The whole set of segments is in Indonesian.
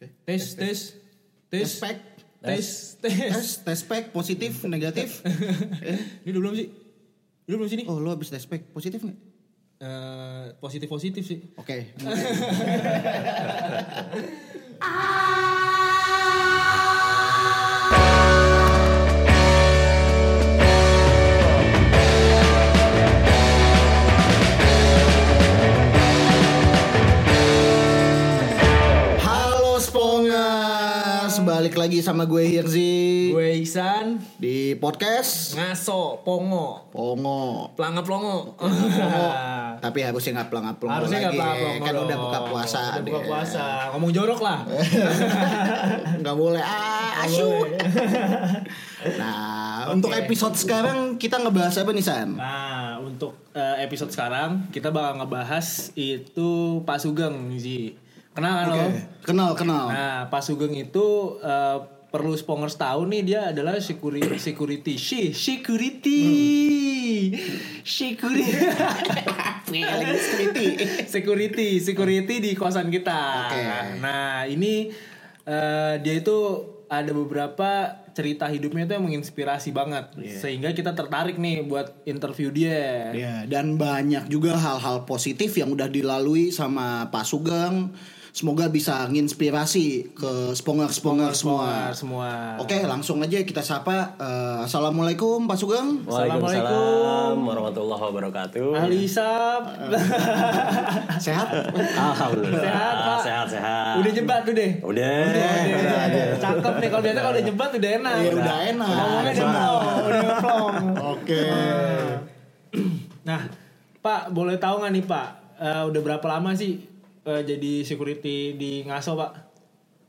Tes, tes, tes, Spek. tes, tes. Tes, tes spek positif, negatif. Ini udah belum sih? Udah belum sini? Oh, lo habis tes spek positif nggak? Eh, positif positif sih. Oke. Halo balik lagi sama gue Hirzi Gue Iksan, di podcast ngaso, pongo, Pongo. pelangap longo. Tapi harusnya nggak pelang-pelang Harusnya lagi. nggak pelangap Kan udah buka puasa. Udah buka puasa. Ngomong jorok lah. nggak boleh ah asyut. nah untuk episode sekarang kita ngebahas apa nih San? Nah, untuk eh, episode sekarang kita bakal ngebahas itu Pak Sugeng sih. Kenal kan lo? Kenal kenal. Nah, Pak Sugeng itu eh, perlu spongers tahu nih dia adalah security security shi security security security. security security di kosan kita. Oke. Nah ini eh, dia itu ada beberapa cerita hidupnya itu yang menginspirasi banget, sehingga kita tertarik nih buat interview dia. Ya, dan banyak juga hal-hal positif yang udah dilalui sama Pak Sugeng. Semoga bisa nginspirasi ke sponger-sponger semua. Semua, semua. Oke, langsung aja kita sapa. Eh, Assalamualaikum Pak Sugeng. Waalaikumsalam warahmatullahi wabarakatuh. Alisap, Sehat? Alhamdulillah. Sehat, Pak. Sehat, sehat. udah jebat tuh deh. Udah. Udah, Cakep nih kalau biasa kalau udah jebat udah enak. Iya, udah enak. Ngomongnya udah Enak. plong, udah plong. Oke. Nah, Pak, boleh tahu nggak nih Pak, eh, udah berapa lama sih eh, jadi security di Ngaso Pak?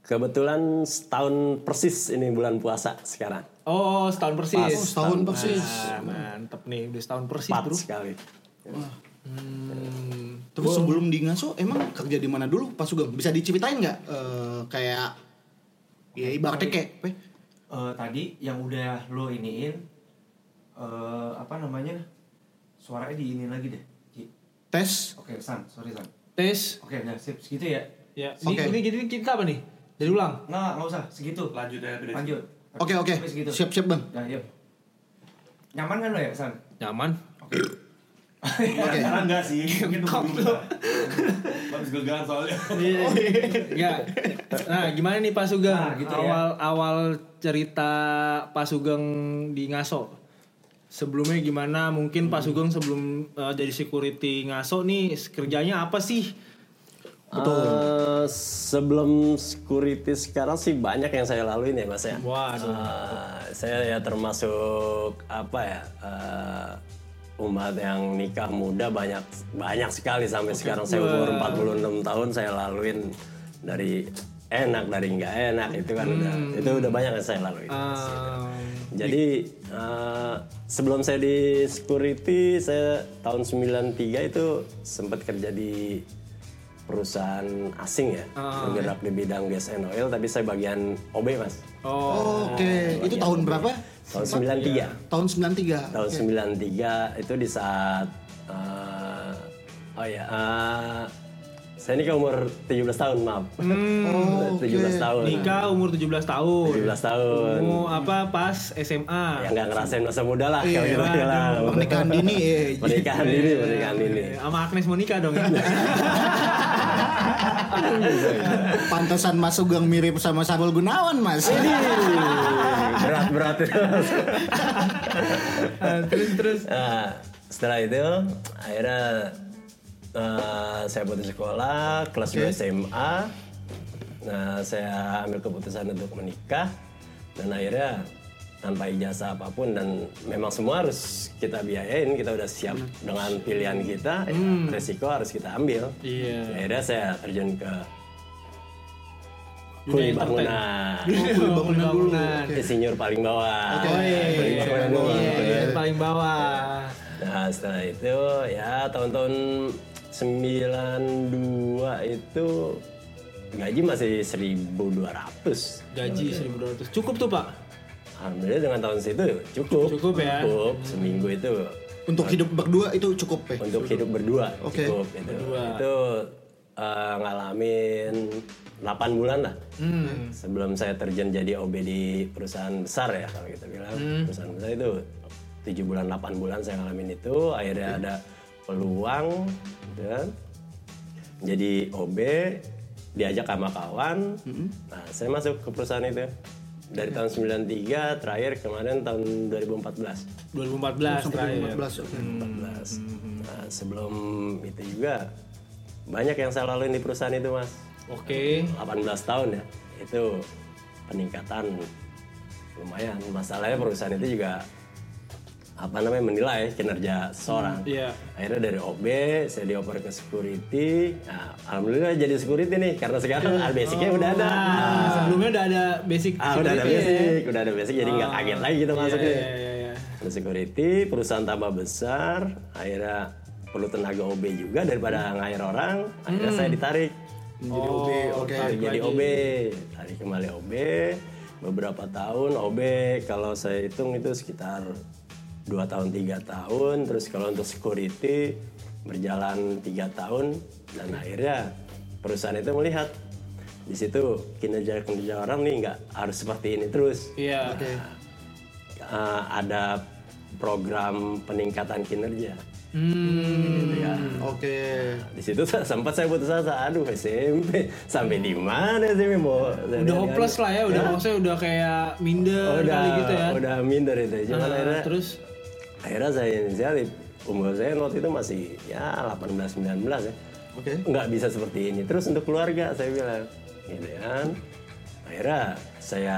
Kebetulan setahun persis ini bulan puasa sekarang. Oh, setahun persis. Pas. Oh, setahun persis. Nah, mantep nih, udah setahun persis Empat bro. sekali. Hmm, Terus sebelum di Ngaso emang kerja di mana dulu Pak Sugeng? Bisa diceritain nggak? Eh, kayak ya ibaratnya kayak eh, Eh, tadi yang udah lo iniin eh apa namanya suaranya di ini lagi deh tes. oke san sorry san tes. oke nah sip segitu ya Ya, ini, Oke. ini jadi kita apa nih? Dari ulang. nggak nggak usah segitu lanjut ya lanjut Oke oke. Sampai segitu Siap-siap Bang. nah yuk nyaman kan lo ya san Nyaman. Oke. Sekarang enggak sih, mungkin dulu. Habis gegang soalnya. ya. Nah, gimana nih Pak Sugeng? Nah, gitu ya. awal awal cerita Pak Sugeng di Ngaso. Sebelumnya gimana? Mungkin Pak Sugeng sebelum eh, jadi security Ngaso nih kerjanya apa sih? Eh, sebelum security sekarang sih banyak yang saya laluin ya mas ya. Waduh. Eh, saya ya termasuk apa ya eh, umat yang nikah muda banyak banyak sekali sampai sekarang saya umur 46 tahun saya laluin dari enak dari nggak enak itu kan udah itu udah banyak yang saya laluin. Eh, Jadi eh, sebelum saya di security saya tahun 93 itu sempat kerja di perusahaan asing ya bergerak di bidang gas and oil tapi saya bagian OB mas oh, Oke. Itu tahun berapa? tahun 93 Tahun 93. tahun 93 itu di saat eh, oh ya eh, saya nikah umur 17 tahun maaf Oh, 17 tahun nikah umur 17 tahun. 17 tahun Mau apa pas SMA? ya nggak ngerasain masa muda lah Iya, kalau gitu lah Pernikahan dini eh. pernikahan dini pernikahan dini Sama Agnes mau nikah dong ya. Pantesan Mas Sugeng mirip sama Sarul Gunawan, Mas. berat berat Eh, terus terus. nah, setelah itu akhirnya eh, saya putus sekolah kelas 2 SMA nah saya ambil keputusan untuk menikah. Dan akhirnya tanpa ijazah apa pun dan memang semua harus kita biayain kita udah siap dengan pilihan kita ya, resiko harus kita ambil. Iya. akhirnya saya terjun ke kuli bangunan. Oh, bangunan dulu. insinyur paling bawah. Oke. Kuli bangunan. Iya, paling bawah. Nah setelah itu ya tahun-tahun 92 itu gaji masih 1200 Gaji 1200. Cukup tuh, Pak. Alhamdulillah dengan tahun situ cukup Cukup ya? Cukup seminggu itu Untuk hidup berdua itu cukup ya. untuk hidup berdua Oke. cukup itu Berdua. itu eh, ngalamin 8 bulan lah. Hmm. Sebelum saya terjun jadi OB di perusahaan besar ya kalau kita bilang. Hmm. Perusahaan besar itu 7 bulan 8 bulan saya ngalamin itu. Akhirnya ada peluang gitu kan. Jadi OB diajak sama kawan. Nah, saya masuk ke perusahaan itu. Dari tahun 93 terakhir kemarin tahun 2014. 2014 terakhir. 2014 oke. 14. Nah, sebelum itu juga banyak yang saya lalui di perusahaan itu, Mas. Oke. 18 tahun ya. Itu peningkatan lumayan. Masalahnya perusahaan itu juga apa namanya menilai kinerja seseorang. Iya. Akhirnya dari OB saya dioper ke security. Nah, alhamdulillah jadi security nih karena sekarang ah, basicnya udah ada. Ah, sebelumnya udah ada basic Ah, udah ada ya. basic, udah ada basic jadi nggak kaget lagi gitu masuknya. Iya, iya, iya. Ada security, perusahaan tambah besar, akhirnya perlu tenaga OB juga daripada ngair orang, akhirnya saya ditarik. Jadi OB oke. Tarik jadi OB, tarik kembali OB, beberapa tahun OB kalau saya hitung itu sekitar 2 tahun tiga tahun, terus kalau untuk security berjalan tiga tahun dan akhirnya perusahaan itu melihat di situ kinerja kinerja orang nih nggak harus seperti ini terus. Iya. Uh, ada program peningkatan kinerja. Hmm. Gitu ya. Oke. Di situ sempat saya putus asa, aduh SMP sampai di mana sih mau Udah hopeless lah ya, udah maksudnya udah kayak minder udah kali gitu ya. udah minder itu. Cuman Ah, akhirnya terus akhirnya saya inisiatif. Umur saya waktu itu masih ya 18 19 ya. Oke. Nggak bisa seperti ini. Terus untuk keluarga saya bilang, gitu kan. Akhirnya saya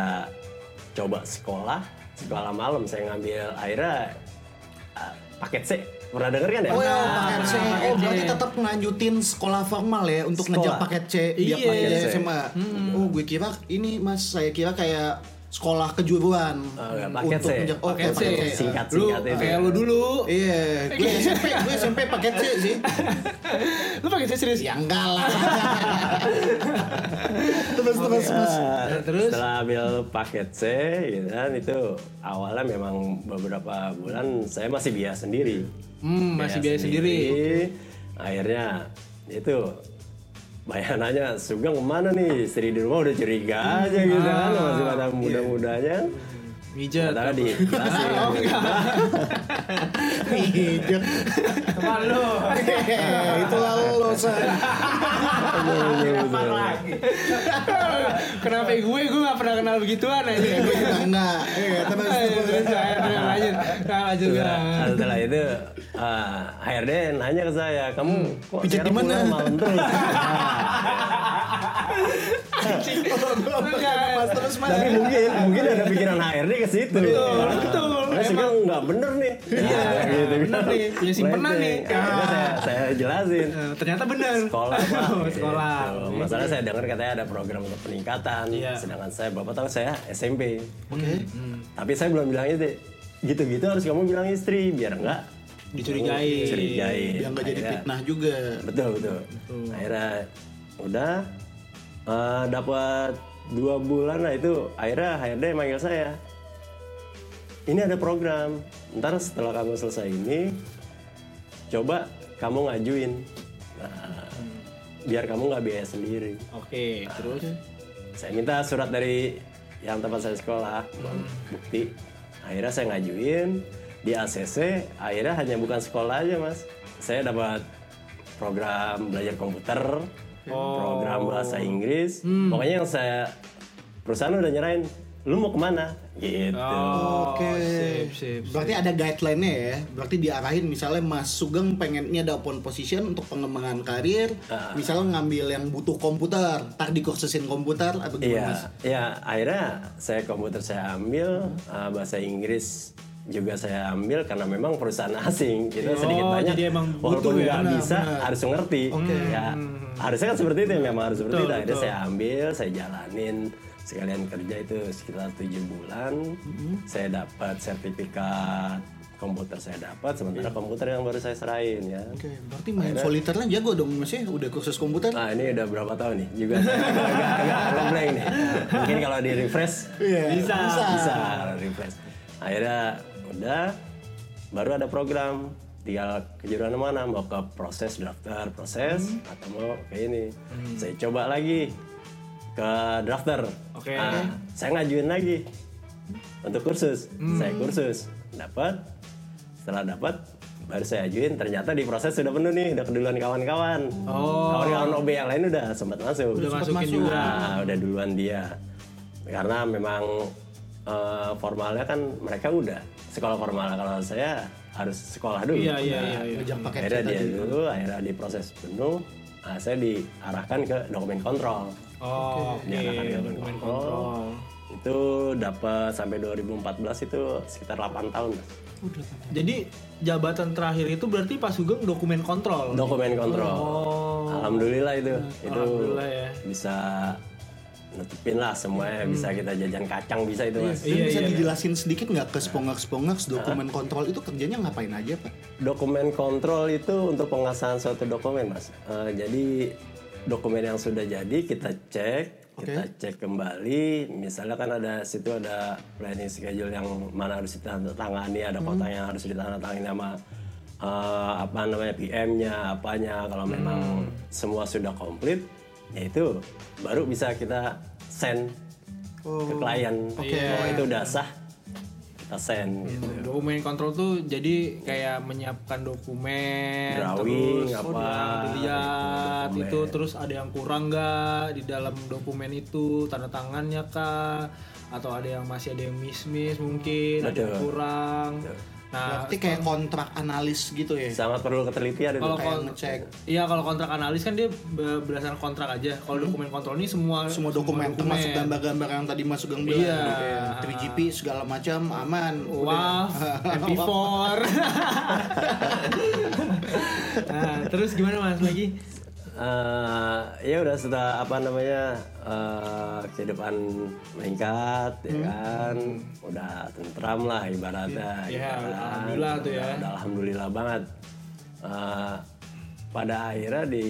coba sekolah, sekolah malam saya ngambil akhirnya ah, paket C. Pernah denger kan ya? Oh ya, paket C. paket Oh, berarti tetap ngelanjutin sekolah formal ya untuk Sekolah. ngejar paket C Iya. biar paket Paket C. SMA. Oh, gue kira ini Mas, saya kira kayak sekolah kejuruan. Oh, enggak, paket untuk C. ngejar- Oh, paket paket C. C. Singkat lu singkat itu. kayak lu dulu. Iya, gue SMP, gue SMP paket C sih. Lu pakai C serius? Ya enggak lah. terus terus Mas. Nah, terus? setelah ambil paket C gitu kan itu awalnya memang beberapa bulan saya masih biaya sendiri Hmm, masih biaya sendiri. akhirnya itu bayangannya Sugeng ke mana nih? Istri di rumah udah curiga aja gitu kan masih pada muda-mudanya Mijat. Padahal di Oh, Mijak. Teman lu. Itu lalu lo say. Kenapa gue gue gak pernah kenal begituan aja. Gue juga enggak. Iya, terus Terus terus, lanjut. Nah, lanjut Setelah, setelah itu HRD nanya ke saya, kamu kok Pijat sekarang di mana?" pulang malam terus? Mas. Tapi mungkin mungkin ada pikiran HRD ke situ. Betul, betul. Nah, sih kan nggak bener nih. Iya, gitu bener nih, punya simpenan nih. Akhirnya saya saya jelasin. Eh, Ternyata benar. Sekolah pak. Oh, sekolah. Gitu. Masalah saya dengar katanya ada program untuk peningkatan. Iya. Sedangkan saya bapak tahu saya SMP. Oke. Tapi saya belum bilang itu. Gitu-gitu harus kamu bilang istri biar enggak Dicurigai. curigai. Biar enggak jadi fitnah juga. betul betul akhirnya udah eh, dapat dua bulan lah itu akhirnya HRD manggil saya ini ada program. Ntar setelah kamu selesai ini coba kamu ngajuin. Nah, biar kamu nggak biaya sendiri. Oke, terus? Saya minta surat dari yang tempat saya sekolah bukti. Akhirnya saya ngajuin di ACC akhirnya hanya bukan sekolah aja mas. Saya dapat program belajar komputer program bahasa Inggris. Pokoknya yang saya perusahaan udah nyerahin lu mau ke mana gitu Oke. sip, sip, Berarti ada guideline-nya ya. Berarti diarahin misalnya Mas Sugeng pengen ini ada open position untuk pengembangan karir. Ah. Misalnya ngambil yang butuh komputer, tak dikursusin komputer atau gimana Mas? Iya, ya akhirnya saya komputer saya ambil, uh, bahasa Inggris juga saya ambil karena memang perusahaan asing itu sedikit Oh, banyak. jadi emang butuh walaupun ya? nggak bisa benar. harus ngerti. Ya, harusnya kan seperti itu ya, memang harus seperti Betul, itu. Akhirnya betul. saya ambil, saya jalanin sekalian kerja itu sekitar tujuh bulan. Saya dapat sertifikat komputer saya dapat, sementara komputer yang baru saya serahin ya. Oke, berarti main soliternya jago dong Mas ya? Udah kursus komputer? Nah ini udah berapa tahun nih? Juga agak agak blank nih. Mungkin kalau di refresh Iya, Bisa. bisa. bisa refresh. Akhirnya udah baru ada program tinggal kejuruan mana mau ke proses drafter proses Hmm. atau mau ke ini saya coba lagi ke drafter. Oke. Ah, saya ngajuin lagi untuk kursus. Hmm. saya kursus. Dapat. Setelah dapat baru saya ajuin. Ternyata di proses sudah penuh nih. Udah keduluan kawan-kawan. Oh. kawan-kawan OB yang lain udah sempat masuk. Udah masukin juga. Ah, udah duluan dia. Karena memang eh, formalnya kan mereka udah sekolah formal. Kalau saya harus sekolah dulu. Iya iya iya. iya. Ngejar paket akhirnya C dia dulu akhirnya diproses penuh. Nah, saya diarahkan ke dokumen kontrol Oh, oke. Diarahkan ke Dokumen kontrol. itu dapat sampai 2014 itu sekitar 8 tahun. Jadi jabatan terakhir itu berarti Pak Sugeng dokumen kontrol. dokumen kontrol Oh. alhamdulillah itu itu Alhamdulillah ya. bisa nutupin lah semuanya bisa kita jajan kacang bisa itu mas Iya, bisa iya, dijelasin sedikit nggak ke spongers-spongers dokumen kontrol itu kerjanya ngapain aja pak? dokumen kontrol itu untuk pengesahan suatu dokumen mas Eh, jadi dokumen yang sudah jadi kita cek kita cek kembali. Misalnya kan ada situ ada planning schedule yang mana harus ditandatangani ada kota yang harus ditandatangani sama eh, apa namanya PM-nya apanya. Kalau memang semua sudah komplit ya itu baru bisa kita send ke klien. oh itu udah sah kita send gitu Dokumen kontrol tuh jadi kayak menyiapkan dokumen, Drawing, terus apa, oh, dilihat itu terus ada yang kurang nggak di dalam dokumen itu tanda tangannya kah atau ada yang masih ada yang miss miss mungkin ada yang Betul. kurang. Nah Berarti kayak kontrak analis gitu ya? sangat perlu ketelitian itu kalau Kayak ngecek. Iya kalau kontrak analis kan dia be- berdasarkan kontrak aja. Kalau dokumen kontrol ini semua Semua dokumen, termasuk gambar-gambar yang tadi Mas Sugeng bilang Iya. kayak 3GP segala macam aman. Wah, MP4. nah, terus gimana Mas lagi? Eh, ya udah setelah apa namanya eh, kehidupan meningkat ya kan udah tentram lah ibaratnya Ya, kan. alhamdulillah tuh ya. Udah- udah alhamdulillah banget Eh, pada akhirnya di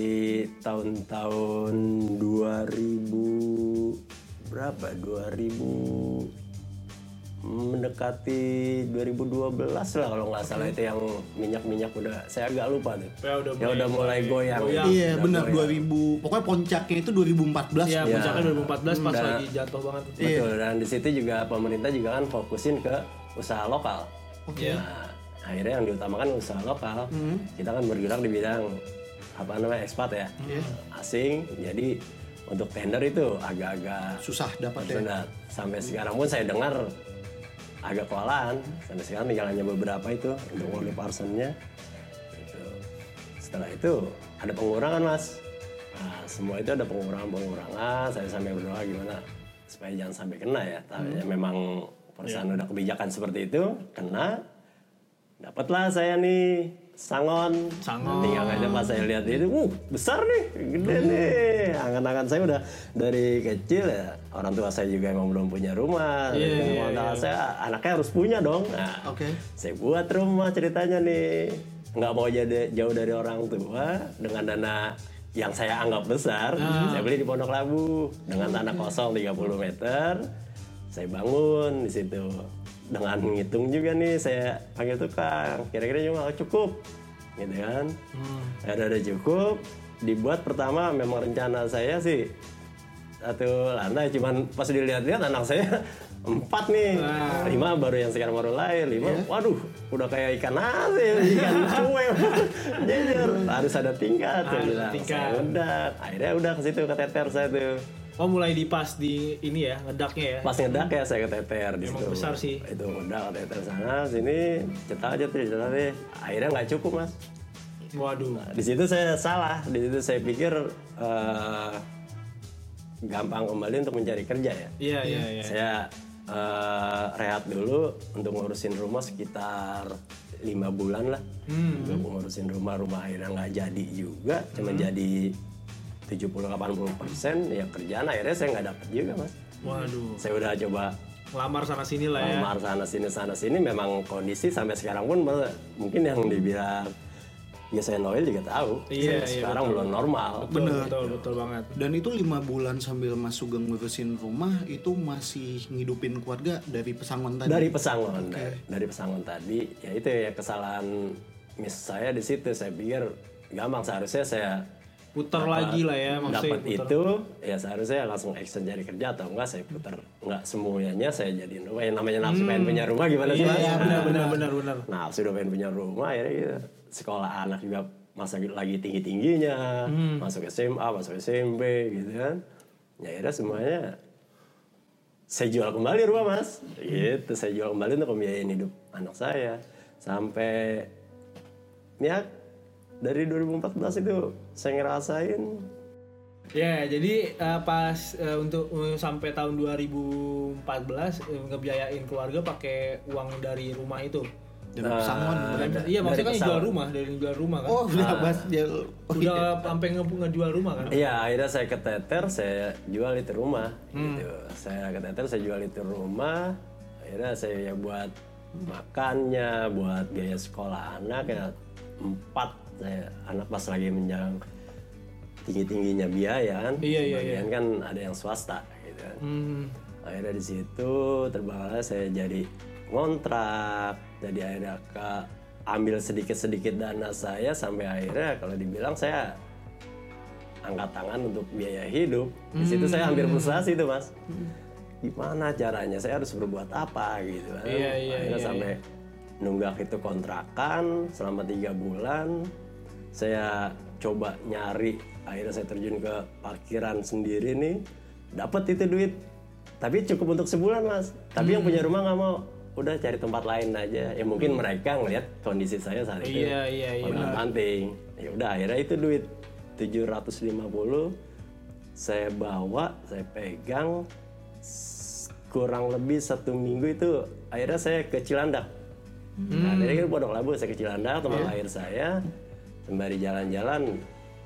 tahun-tahun 2000 berapa 2000 mendekati 2012 lah kalau nggak salah itu yang minyak-minyak udah saya agak lupa tuh Ya, udah ya udah mulai goyang goyang. Iya Udah benar goyang. 2000. Pokoknya puncaknya itu 2014. Ya, Iya. puncaknya 2014 pas Dan- lagi jatuh banget. Betul, dan di situ juga pemerintah juga kan fokusin ke usaha lokal. Oke. Nah, akhirnya yang diutamakan usaha lokal. Kita kan bergerak di bidang apa namanya ekspat ya, asing. Jadi untuk tender itu agak-agak Susah dapat ya. sampai sekarang pun saya dengar agak kewalahan. Sampai sekarang tinggal hanya beberapa itu untuk only personnya. Gitu. Setelah itu ada pengurangan mas. Nah, semua itu ada pengurangan-pengurangan. Saya sampai berdoa gimana supaya jangan sampai kena ya. Tapi ya memang perusahaan udah kebijakan seperti itu kena. Dapatlah saya nih sangon. Sangon. Tinggal aja pas saya lihat itu, uh besar nih, gede nih. Angan-angan saya udah dari kecil ya. Orang tua saya juga emang belum punya rumah. Iya, Modal saya anaknya harus punya dong. Nah, Oke. saya buat rumah ceritanya nih nggak mau jadi jauh dari orang tua dengan dana yang saya anggap besar saya beli di Pondok Labu dengan tanah kosong 30 meter saya bangun di situ dengan ngitung juga nih saya panggil tukang. Kira-kira juga nggak cukup. Gitu kan. Ada ada cukup. Dibuat pertama memang rencana saya sih satu lantai. Cuman pas dilihat-lihat anak saya empat nih. Lima baru yang sekarang baru lahir. Lima waduh udah kayak ikan asin ikan cuek. Jejer harus ada tingkat bilang. tingkat. saya udah akhirnya udah ke situ keteter saya tuh Oh mulai dipas di ini ya ngedaknya ya. pas ngedak ya saya keteter di Emang situ besar sih. itu udah keteter sana sini cetak aja tuh cetak deh akhirnya nggak cukup mas Waduh. di situ saya salah di situ saya pikir eh, gampang kembali untuk mencari kerja ya Iya iya iya. saya eh, rehat dulu untuk ngurusin rumah sekitar lima bulan lah Hmm. untuk ngurusin rumah rumah akhirnya nggak jadi juga cuma jadi 70-80 persen ya kerjaan akhirnya saya nggak dapet juga mas Waduh. saya udah coba Ngelamar sana sini lah ya. lamar sana sini sana sini memang kondisi sampai sekarang pun mungkin yang dibilang ya saya Noel juga tahu Iya, iya, sekarang belum normal Betul, betul, betul banget. Dan itu lima bulan sambil Mas Sugeng ngurusin rumah itu masih ngidupin keluarga dari pesangon tadi. dari pesangon dari, dari pesangon tadi ya itu ya kesalahan miss saya di situ saya pikir gampang seharusnya saya Putar lagi lah ya maksudnya. dapat itu ya seharusnya langsung action cari kerja atau enggak saya putar enggak semuanya saya jadiin rumah yang namanya nafsu pengen punya rumah gimana sih Iya, Mas? iya, benar benar benar benar. Nah, sudah pengen punya rumah akhirnya gitu. Sekolah anak juga masa lagi tinggi-tingginya, masuk SMA, masuk SMP gitu kan. Ya akhirnya semuanya saya jual kembali rumah mas gitu saya jual kembali untuk membiayain hidup anak saya sampai ya dari 2014 itu saya ngerasain Ya, jadi eh, pas eh, untuk eh, sampai tahun 2014 eh, ngebiayain keluarga pakai uang dari rumah itu. Dari pesangon. Dan- iya, maksudnya kan jual rumah dari jual rumah kan. Oh, udah bahas dia. Oh, iya. Udah sampai nge- ngejual rumah kan. Iya, akhirnya saya keteter, saya jual itu rumah. Gitu. Saya keteter, saya jual itu rumah. Akhirnya saya ya buat makannya, buat biaya sekolah anak ya empat. Saya anak pas lagi menjelang tinggi tingginya biaya kan. Iya, iya, Sebagian kan ada yang swasta gitu kan. Hmm. Akhirnya di situ terbanglah saya jadi ngontrak, jadi akhirnya ke ambil sedikit-sedikit dana saya sampai akhirnya kalau dibilang saya angkat tangan untuk biaya hidup. Di situ saya hampir frustasi itu mas. Gimana caranya? Saya harus berbuat apa gitu kan? Iya, iya, akhirnya iya, sampai nunggak itu kontrakan selama tiga bulan. Saya coba nyari, akhirnya saya terjun ke parkiran sendiri nih, dapat itu duit. Tapi cukup untuk sebulan mas. Tapi yang punya rumah nggak mau. Udah cari tempat lain aja. Ya mungkin mereka ngelihat kondisi saya saat itu. Iya, iya, iya. Pondok Banting. Ya udah akhirnya itu duit 750 saya bawa, saya pegang kurang lebih satu minggu itu akhirnya saya ke Cilandak. Nah, dari kan Pondok Labu saya ke Cilandak tempat lahir saya sembari jalan-jalan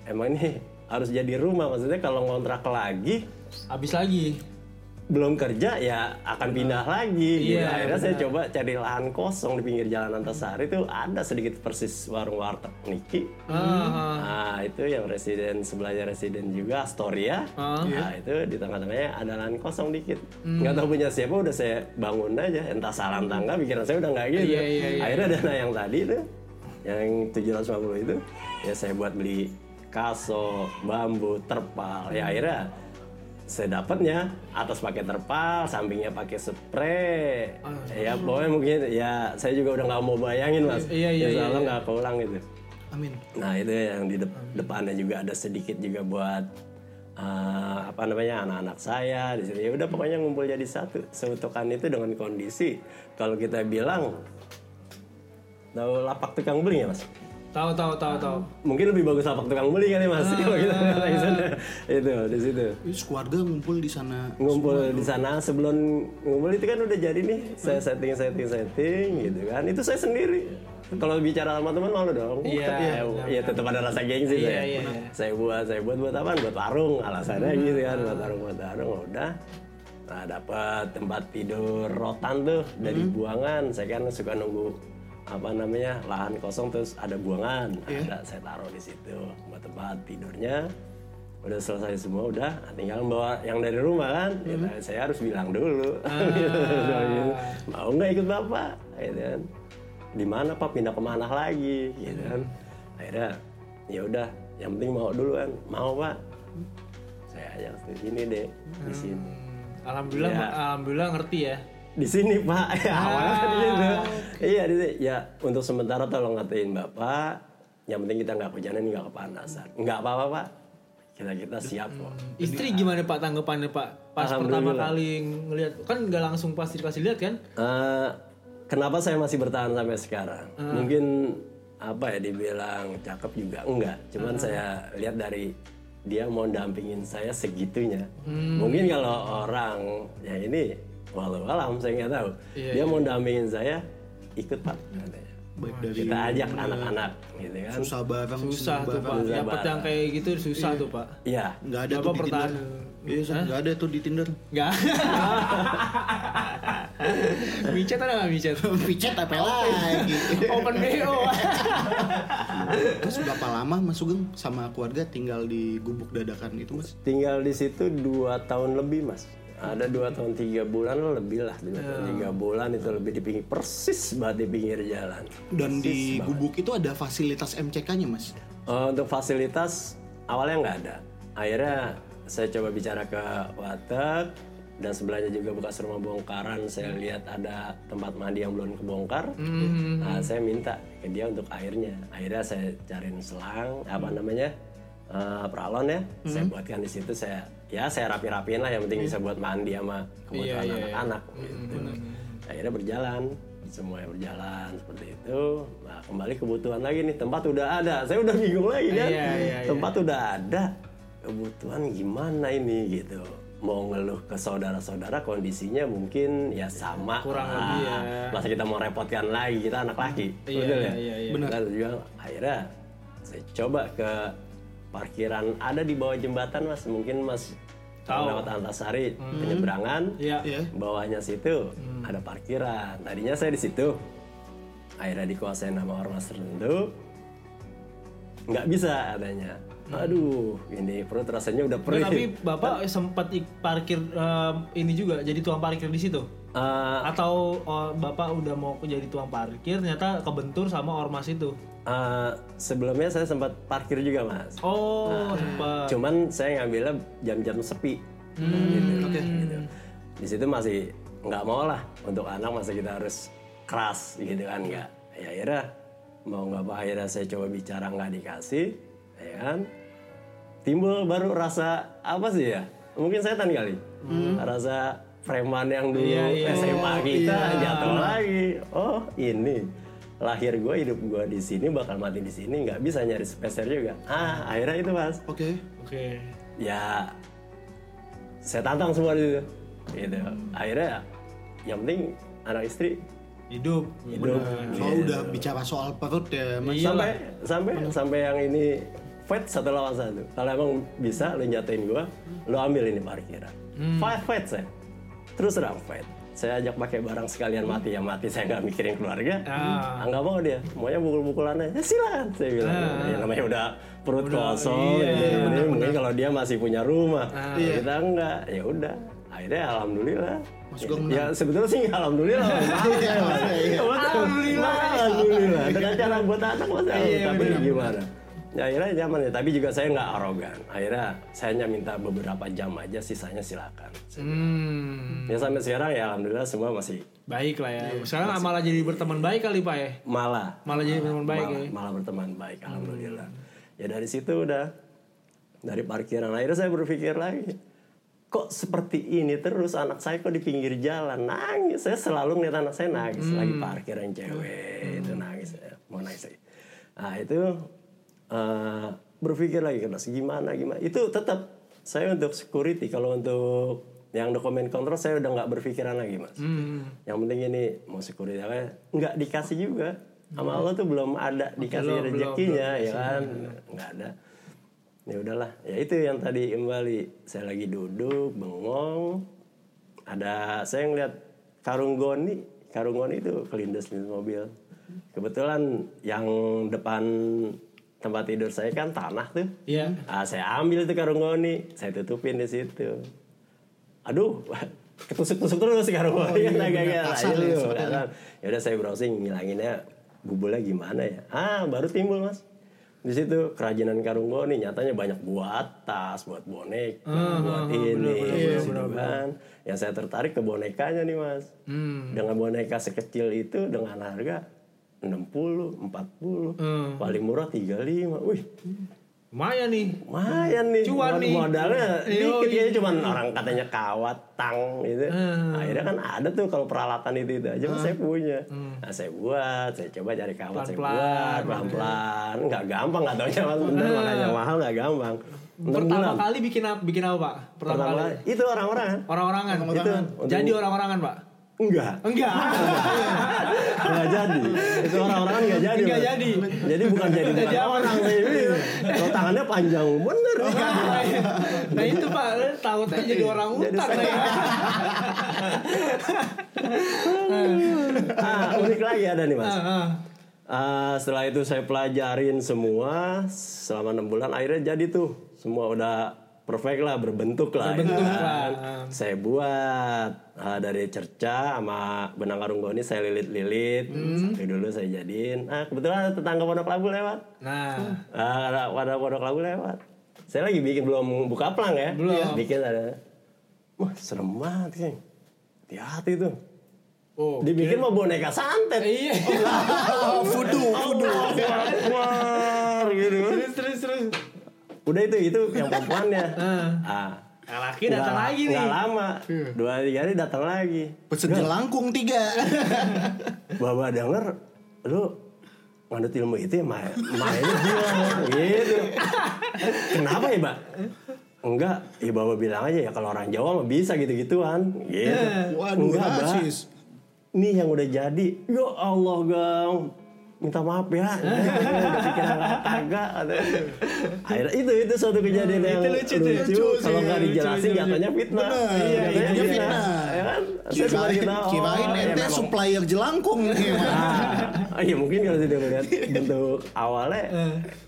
emang ini harus jadi rumah. Maksudnya kalau ngontrak lagi Habis lagi. belum kerja ya akan pindah lagi. Gitu. Iya, akhirnya saya coba cari lahan kosong di pinggir jalan Antasari. Itu ada sedikit persis warung warteg Niki. Ah, nah itu yang residen sebelahnya residen juga Astoria. Ah. nah itu di tengah-tengahnya ada lahan kosong dikit. Nggak tahu punya siapa udah saya bangun aja. Entah salah entah enggak pikiran saya udah nggak gitu. Iya, iya, iya. akhirnya dana yang tadi tuh yang 750 itu ya saya buat beli kaso bambu terpal ya akhirnya saya dapatnya atas pakai terpal, sampingnya pakai spray. ya pokoknya mungkin ya saya juga udah nggak mau bayangin mas. Iya, iya, Insya iya, nggak keulang gitu. Amin. Nah itu yang di dep- depannya juga ada sedikit juga buat eh, apa namanya anak-anak saya di sini. Ya udah pokoknya ngumpul jadi satu. Seutukan itu dengan kondisi kalau kita bilang tahu lapak tukang beli ya mas? tahu tahu tahu tahu. Mungkin lebih bagus lapak tukang beli kali mas. Kalau kita kata di sana. itu di situ. Keluarga ngumpul di sana. ngumpul di sana sebelum ngumpul itu kan udah jadi nih saya setting setting setting gitu kan. Itu saya sendiri. Kalau bicara sama teman malu dong. Iya, ya, ya tetap ada rasa gengsi Iya, saya. iya, iya. saya buat saya buat buat apa buat warung alasannya gitu kan. Buat warung buat warung udah. Nah dapat tempat tidur rotan tuh dari buangan. Saya kan suka nunggu apa namanya lahan kosong terus ada buangan. Ada saya taruh di situ buat tempat tidurnya. Udah selesai semua udah tinggal bawa yang dari rumah kan. Ya, saya harus bilang dulu. Gitu. mau nggak ikut bapak? Gitu kan. Di mana pak? Pindah ke mana lagi? Gitu kan. Akhirnya ya udah yang penting mau dulu kan. Mau pak? Saya ajak ke sini deh di sini. Alhamdulillah Iya. alhamdulillah ngerti ya. Di sini pak ya awalnya kan di situ iya di sini. ya untuk sementara tolong ngatain bapak yang penting kita nggak hujanan nggak kepanasan nggak apa-apa pak kita kita siap kok Istri gimana Pak tanggapannya Pak? Pas pertama kali ngelihat kan nggak langsung pas dikasih lihat kan? Eh, kenapa saya masih bertahan sampai sekarang? Mungkin apa ya dibilang cakep juga enggak. Cuman saya lihat dari dia mau dampingin saya segitunya. Mungkin kalau orang ya ini walau alam saya nggak tahu. Iya, dia mau dampingin saya ikut pak. katanya. Baik dari Kita ajak anak-anak gitu kan. susah bareng, Susah seneng tuh bareng. Pak. Susah Dapat bareng. yang kayak gitu susah tuh Pak. Iya. Nggak ada Bapak tuh di Tinder. pertahanan. Iya, nggak ada tuh di Tinder. Enggak. micet ada nggak micet? Picet apa lagi? Open BO. Terus berapa lama Mas Sugeng sama keluarga tinggal di gubuk dadakan itu Mas? Tinggal di situ dua tahun lebih mas. Ada dua tahun tiga bulan lebih lah dua tahun tiga bulan itu lebih di pinggir persis banget di pinggir jalan Dan di gubuk itu ada fasilitas MCK-nya mas. Eh, untuk fasilitas awalnya nggak ada. Akhirnya saya coba bicara ke Watek dan sebelahnya juga bekas rumah bongkaran. Saya lihat ada tempat mandi yang belum kebongkar. Nah, saya minta ke dia untuk airnya. Akhirnya saya cariin selang apa namanya eh, peralon ya. Saya buatkan di situ. Saya ya saya rapi-rapiin lah. Yang penting bisa buat mandi sama kebutuhan anak-anak. gitu. Akhirnya berjalan semuanya berjalan seperti itu. Nah, kembali kebutuhan lagi nih tempat udah ada. Saya udah bingung lagi kan. Iya, iya, tempat udah ada. Kebutuhan gimana ini gitu. Mau ngeluh ke saudara-saudara kondisinya mungkin ya sama. Kurang lah. lebih ya. Masa kita mau repotkan lagi kita anak laki. Iya, iya, ya? iya, iya. Benar. juga akhirnya saya coba ke parkiran ada di bawah jembatan Mas. Mungkin Mas tahu. Lewat Antasari penyeberangan. Iya. Iya. bawahnya situ ada parkiran. Tadinya saya di situ. Akhirnya dikuasain nama ormas tertentu. Nggak bisa adanya aduh ini perut rasanya udah Nah, perih. tapi bapak sempat ik- parkir em, ini juga jadi tukang parkir di situ? Eh, atau oh, bapak udah mau jadi tukang parkir ternyata kebentur sama ormas itu eh, sebelumnya saya sempat parkir juga mas. Oh sempat. cuman saya ngambilnya jam-jam sepi. Gitu, gitu. di situ masih nggak mau lah untuk anak masa kita harus keras gitu kan nggak. Ya akhirnya mau nggak apa akhirnya saya coba bicara nggak dikasih ya kan. Timbul baru rasa apa sih ya? Mungkin setan kali. Rasa preman yang dulu Iya, iya. SMA kita jatuh lagi. Oh ini lahir gue hidup gue di sini bakal mati di sini nggak bisa nyari spesial juga. Ah akhirnya itu mas. Oke. oke. Ya saya tantang semua di situ. Gitu. Akhirnya yang penting anak istri hidup. Hidup. Oh udah bicara soal perut ya mas. sampai sampai sampai yang ini fight satu lawan satu. Kalau emang bisa lo jatuhin gua lo ambil ini parkiran. Fight fight saya. Terus terang fight saya ajak pakai barang sekalian mati ya mati. Saya nggak mikirin keluarga. Ah. ah, nggak mau dia. Maunya pukul-pukulan aja ya, silakan saya bilang. Ya, namanya udah perut kosong iya, ini, ini mungkin kalau dia masih punya rumah. Ah. Kalau kita enggak ya udah. Akhirnya alhamdulillah. Mas Gong ya sebetulnya sih alhamdulillah. Alhamdulillah. alhamdulillah. Dengan cara buat anak mas tapi gimana ya akhirnya nyaman ya. Tapi juga saya nggak arogan. Akhirnya saya hanya minta beberapa jam aja sisanya silakan. Hmm. Ya sampai sekarang ya alhamdulillah semua masih baik lah ya. Sekarang malah jadi berteman baik kali pak ya? Malah. Malah jadi berteman baik malah, ya? malah berteman baik alhamdulillah. Ya dari situ udah dari parkiran. Akhirnya saya berpikir lagi kok seperti ini terus? Anak saya kok di pinggir jalan? Nangis. Saya selalu ngeliat anak saya nangis. Lagi parkiran cewek itu nangis. Ya mau nangis lagi. Nah itu eh, berpikir lagi keras gimana gimana? Itu tetap saya untuk security. Kalau untuk yang dokumen kontrol saya udah nggak berpikiran lagi mas. Yang penting ini mau security. Apa nggak dikasih juga. Sama Allah tuh belum ada dikasih rezekinya ya kan? Nggak ada. Ya udahlah. Ya itu yang tadi kembali. Saya lagi duduk bengong. Ada saya ngeliat karung goni. Karung goni itu kelindes di mobil. Kebetulan yang depan tempat tidur saya kan tanah tuh. Iya. Ah saya ambil itu karung goni saya tutupin di situ. Aduh ketusuk-tusuk terus karung goni. kan agak-agak kasar layu, ya ya udah saya browsing ngilanginnya bubulnya gimana ya? Ah baru timbul mas. Di situ kerajinan karung goni nyatanya banyak buat tas buat boneka buat ini gitu kan. Yang saya tertarik ke bonekanya nih mas. Dengan boneka sekecil itu dengan harga 60, 40, paling murah 35. Wih, lumayan nih lumayan nih. Cuan nih. Modalnya dikit ya, cuman orang katanya kawat, tang gitu. Akhirnya kan ada tuh kalau peralatan itu itu aja kan saya punya. Nah, saya buat, saya coba cari kawat, saya Pelan-pelan. buat pelan-pelan. Nggak gampang, nggak taunya mas bener, makanya mahal nggak gampang. Enam pertama bulan. kali bikin apa bikin apa pak pertama, Pertama kali. Itu orang-orang. orang-orangan Itu jadi orang-orangan pak Enggak. enggak Nggak jadi. Itu orang-orang nggak jadi. Nggak Mas. jadi. Jadi bukan jadi bukan orang sih. Kalau tangannya panjang bener. nah itu pak tahu aja jadi orang utang saya- ya. ah, unik lagi ada nih mas. Ah, setelah itu saya pelajarin semua selama enam bulan akhirnya jadi tuh semua udah perfect lah berbentuk lah Berbentuk kan. lah. saya buat ah, dari cerca sama benang karung goni saya lilit-lilit Hmm. sampai dulu saya jadiin ah kebetulan ada tetangga pondok labu lewat Nah, ah, ada ada pondok labu lewat saya lagi bikin belum buka plang ya Belum. bikin ada wah serem banget sih hati-hati tuh oh, dibikin mau boneka santet iya. Oh, fudu, fudu. Wah, gitu terus terus terus. Udah itu itu yang perempuannya. Ah. Yang laki datang lagi nih. nggak lama. Dua tiga hari datang lagi. Pesen jelangkung tiga. bapak denger lu ngandut ilmu itu ya Maya Maya bilang gitu. Kenapa ya mbak? Enggak. Ya bapak bilang aja ya kalau orang Jawa mah bisa gitu. Gituan gitu Waduh, enggak ini yang udah jadi. Ya Allah gang minta maaf ya. Udah pikir nggak kagak akhirnya itu itu suatu kejadian yang itu lucu tuh. Lucu. kalau nggak lucu, dijelasin lucu, katanya fitnah. Bener, iya fitnah. Ya Saya cuma kita, oh, kirain ya ente memang. supplier jelangkung nih. Ah, iya mungkin kalau sudah melihat bentuk awalnya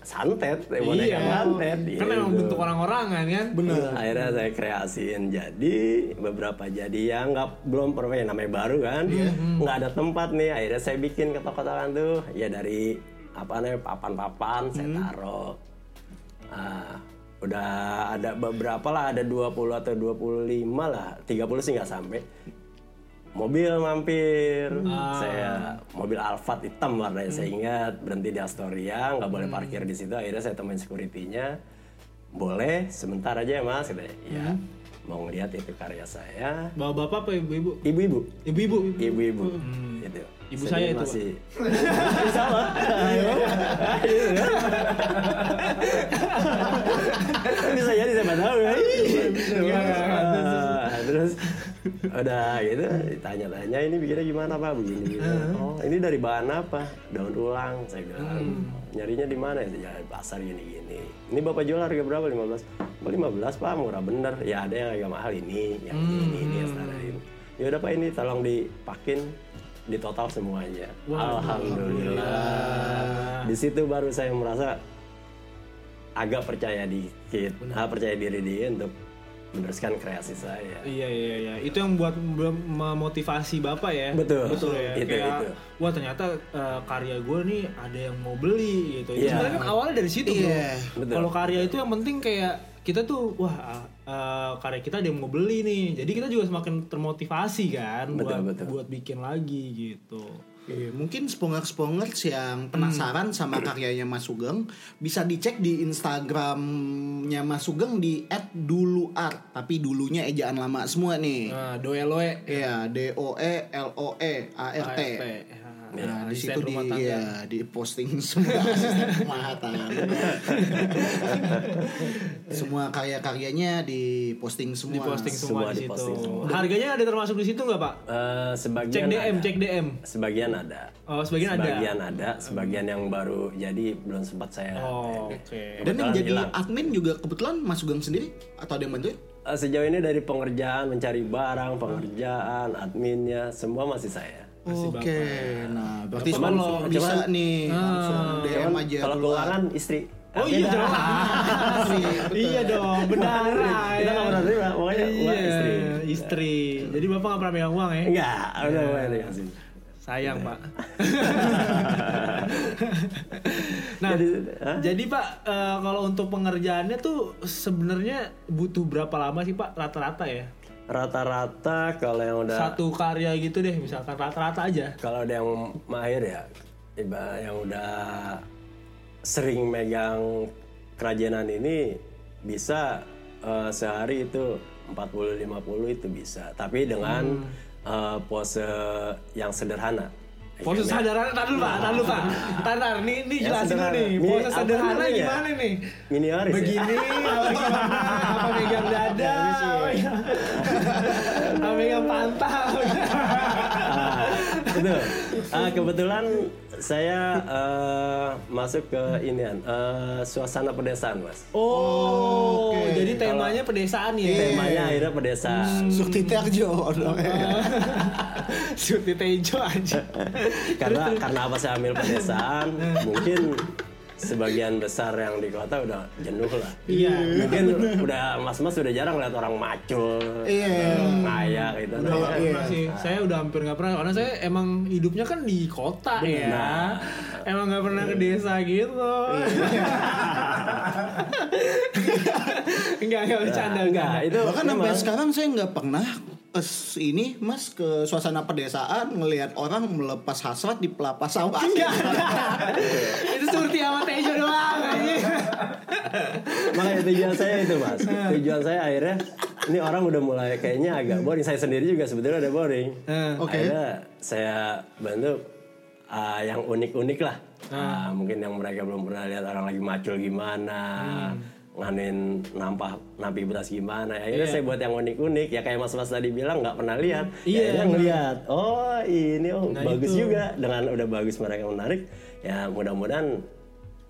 santet, eh, boneka Iya. santet. Kan memang gitu. bentuk orang-orangan kan. Bener. Akhirnya saya kreasiin jadi beberapa jadi yang nggak belum pernah ya, namanya baru kan, nggak ada tempat nih. Akhirnya saya bikin ketok-kotokan tuh ya dari apa namanya papan-papan saya taruh. Ah, udah ada beberapa lah ada 20 atau 25 lah. 30 sih nggak sampai. Mobil mampir. Saya mobil Alphard hitam warnanya saya ingat. Berhenti di Astoria nggak boleh parkir di situ. Akhirnya saya temuin securitynya. Boleh sebentar aja ya mas katanya. Ya mau ngeliat itu karya saya. Bawa bapak apa ibu-ibu? ibu-ibu. Ibu-ibu. ibu-ibu. Gitu. Ibu Saya saya itu, masih. Sama. Jadi siapa tahu Ah, terus. Udah gitu. Ditanya-tanya ini bikinnya gimana pak? Begini gitu. oh ini dari bahan apa? Daun ulang saya bilang. Nyarinya di mana? Ya "Ya, di pasar gini gini ini bapak jual harga berapa? 15 oh, 15 pak. Murah bener. Ya ada yang agak mahal ini yang ini ini yang standar ini. Ya udah pak ini tolong dipakin di total semuanya. Alhamdulillah. Di situ baru saya merasa agak percaya dikit ah, percaya diri dia untuk meneruskan kreasi saya Iya iya iya. Itu yang buat memotivasi bapak ya. Betul. Betul ya. Itu, Kayak, itu. Wah ternyata eh, karya gue nih ada yang mau beli gitu. Iya. Sebenarnya kan awalnya dari situ bro. Iya, betul. Kalau karya itu yang penting kayak kita tuh wah eh, karya kita ada yang mau beli nih. Jadi kita juga semakin termotivasi kan Betul, buat betul. buat bikin lagi gitu. Iya, mungkin spongers-spongers yang penasaran sama karyanya Mas Sugeng bisa dicek di Instagramnya Mas Sugeng di @duluart tapi dulunya ejaan lama semua nih. Nah, doeloe Iya, D O E L O E A R T. Nah, di situ di ya, di posting semua asisten rumah tangga. semua karya-karyanya di posting semua. di posting semua, Semua di situ. semua. Harganya ada termasuk di situ nggak pak? Eh, sebagian Cek DM, ada. cek DM. sebagian ada Oh sebagian, ada. sebagian ada sebagian yang baru jadi belum sempat saya Oh, oke. Dan yang jadi hilang. admin juga kebetulan Mas Sugeng sendiri atau ada yang bantuin? Eh, sejauh ini dari pengerjaan mencari barang pengerjaan adminnya semua masih saya Oke, nah berarti Cuman- sponsor bisa cuman- nih langsung DM Cuman aja kalau dulu. keuangan istri Oh iya Beda. jelas. iya dong, benar. kita nggak pernah terima pokoknya Iya, istri istri. Jadi bapak nggak pernah megang uang ya? enggak udah dikasih Sayang pak. nah, Jadi, jadi pak eh, kalau untuk pengerjaannya tuh sebenarnya butuh berapa lama sih pak rata-rata ya? Rata-rata kalau yang udah Satu karya gitu deh, misalkan rata-rata aja. kalau ada yang mahir ya yang udah sering megang kerajinan ini bisa eh, sehari itu 40 50 itu bisa. Tapi dengan eh, pose yang sederhana Pose sederhana, tar dulu pak, tar dulu pak. Tar, nih, nih Yang jelasin dulu nih. Apa sederhana gimana nih? Minimalis ya? Begini, apa gimana? Apa megang dada? Apa megang- Apa megang pantat? Ah, betul. Ah, kebetulan saya eh, masuk ke inian eh, suasana pedesaan mas Oh, jadi temanya pedesaan ya? temanya akhirnya pedesaan Sukti Terjo dong. Suti Tejo aja. karena karena apa saya ambil pedesaan mungkin sebagian besar yang di kota udah jenuh lah. Iya. Mungkin udah mas-mas udah jarang lihat orang macul, Iya. kaya gitu. Udah nggak Iya. pernah sih. Saya udah hampir nggak pernah karena saya emang hidupnya kan di kota ya. Emang nggak pernah ke desa gitu. enggak enggak bercanda Enggak, enggak. itu Bahkan sampai sekarang saya nggak pernah es ini mas ke suasana pedesaan ngelihat orang melepas hasrat di pelapas sawah. Enggak, enggak. Itu seperti sama Tejo doang. Makanya tujuan saya itu mas. Tujuan saya akhirnya Ini orang udah mulai kayaknya agak boring. Saya sendiri juga sebetulnya udah boring. Eh, Oke. Akhirnya saya bantu uh, Yang unik-unik lah. Uh, Mungkin yang mereka belum pernah lihat Orang lagi macul gimana Nganin nampah Nampi beras gimana Akhirnya saya buat yang unik-unik Ya kayak mas-mas tadi bilang nggak pernah lihat Iya, Ya, akhirnya ngeliat Oh ini oh Nah, bagus itu. juga Dengan udah bagus mereka menarik Ya mudah-mudahan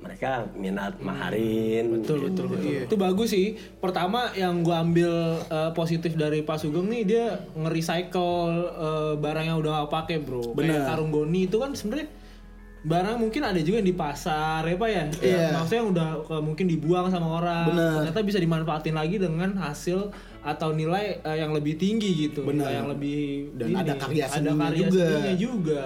mereka minat maharin Betul gitu. betul betul. Itu bagus sih. Pertama yang gua ambil eh, positif dari Pak Sugeng nih dia nge-recycle eh, barang yang udah gak pakai, Bro. Kayak karung goni itu kan sebenarnya barang mungkin ada juga yang di pasar ya Pak ya. Ya, maksudnya yang udah mungkin dibuang sama orang. Bener. Ternyata bisa dimanfaatin lagi dengan hasil atau nilai eh, yang lebih tinggi gitu. Bener. Yang lebih Dan ini, ada karya ada karya juga. seninya juga.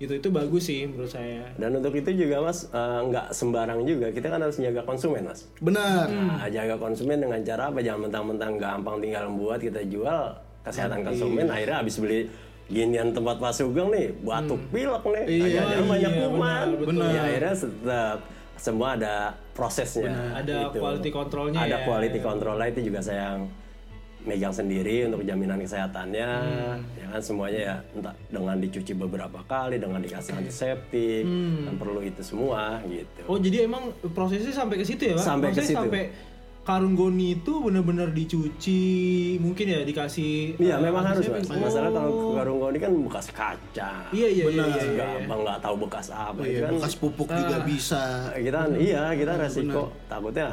Gitu itu bagus sih menurut saya. Dan untuk itu juga mas eh, nggak sembarang juga kita kan harus jaga konsumen mas. Benar. Nah, jaga konsumen dengan cara apa? Jangan mentang-mentang gampang tinggal membuat kita jual kesehatan konsumen akhirnya habis beli ginian tempat Pak Sugeng nih batuk pilek nih, Iya, akhirnya banyak iya, kuman. benar, betul. Ya, akhirnya tetap semua ada prosesnya. Ada gitu. quality controlnya Ada ya. quality controlnya itu juga saya yang megang sendiri untuk jaminan kesehatannya ya kan semuanya ya entah dengan dicuci beberapa kali dengan dikasih antiseptik kan perlu itu semua gitu Oh jadi emang prosesnya sampai ke situ ya pak? Sampai ke situ. Sampai karung goni itu benar-benar dicuci, mungkin ya dikasih. Iya eh, memang harus mas. sih? Masalah kalau Oh. karung goni kan bekas kaca. Iya iya iya. iya, iya. Nggak abang nggak tahu bekas apa itu Iya, kan. bekas pupuk juga Ah. bisa. Kita kan iya kita resiko takutnya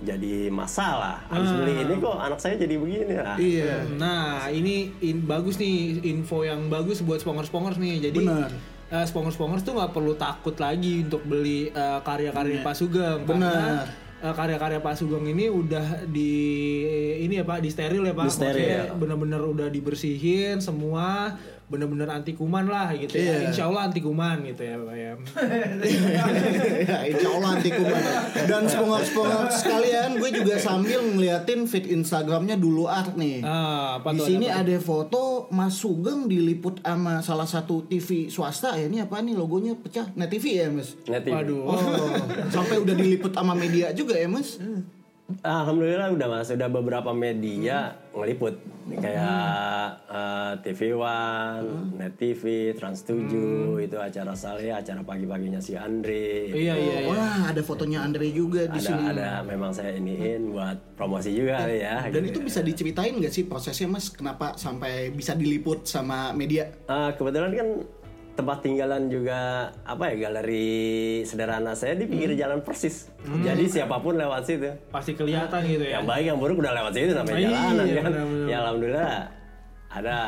jadi masalah. Habis beli ini kok anak saya jadi begini. Nah, Iya. Nah ini in- bagus nih info yang bagus buat spongers-spongers nih. Jadi Benar. eh, spongers-spongers tuh nggak perlu takut lagi untuk beli eh, karya-karya Pak Sugeng. Benar. Eh, karya-karya Pak Sugeng ini udah di ini ya Pak, di steril ya Pak. Di steril. Maksudnya bener-bener udah dibersihin semua, bener-bener anti kuman lah gitu ya. Iya. Insya Allah anti kuman gitu ya Pak ya. ya, insya Allah anti kuman. Dan spongok-spongok sekalian, gue juga sambil ngeliatin feed Instagramnya dulu art nih. Ah, apa Di sini apa? ada foto Mas Sugeng diliput sama salah satu TV swasta ya. Ini apa nih logonya pecah? Net TV ya, Mas? Net TV. Waduh. Oh, sampai udah diliput sama media juga ya, Mas? Alhamdulillah udah mas, udah beberapa media ngeliput kayak eh, TV One, Net TV, Trans 7 itu acara Saleh, acara pagi-paginya si Andre. Iya iya iya. Wah, ada fotonya Andre juga di Ada sini. ada memang saya iniin buat promosi juga kali ya. Dan gitu. itu bisa diceritain nggak sih prosesnya, Mas? Kenapa sampai bisa diliput sama media? Ah, kebetulan kan tempat tinggalan juga apa ya galeri sederhana saya di pinggir jalan persis. Jadi siapa pun lewat situ. Pasti kelihatan gitu ya. Yang baik yang buruk udah lewat situ namanya Ah, iya, jalanan kan. benar-benar. Ya alhamdulillah ada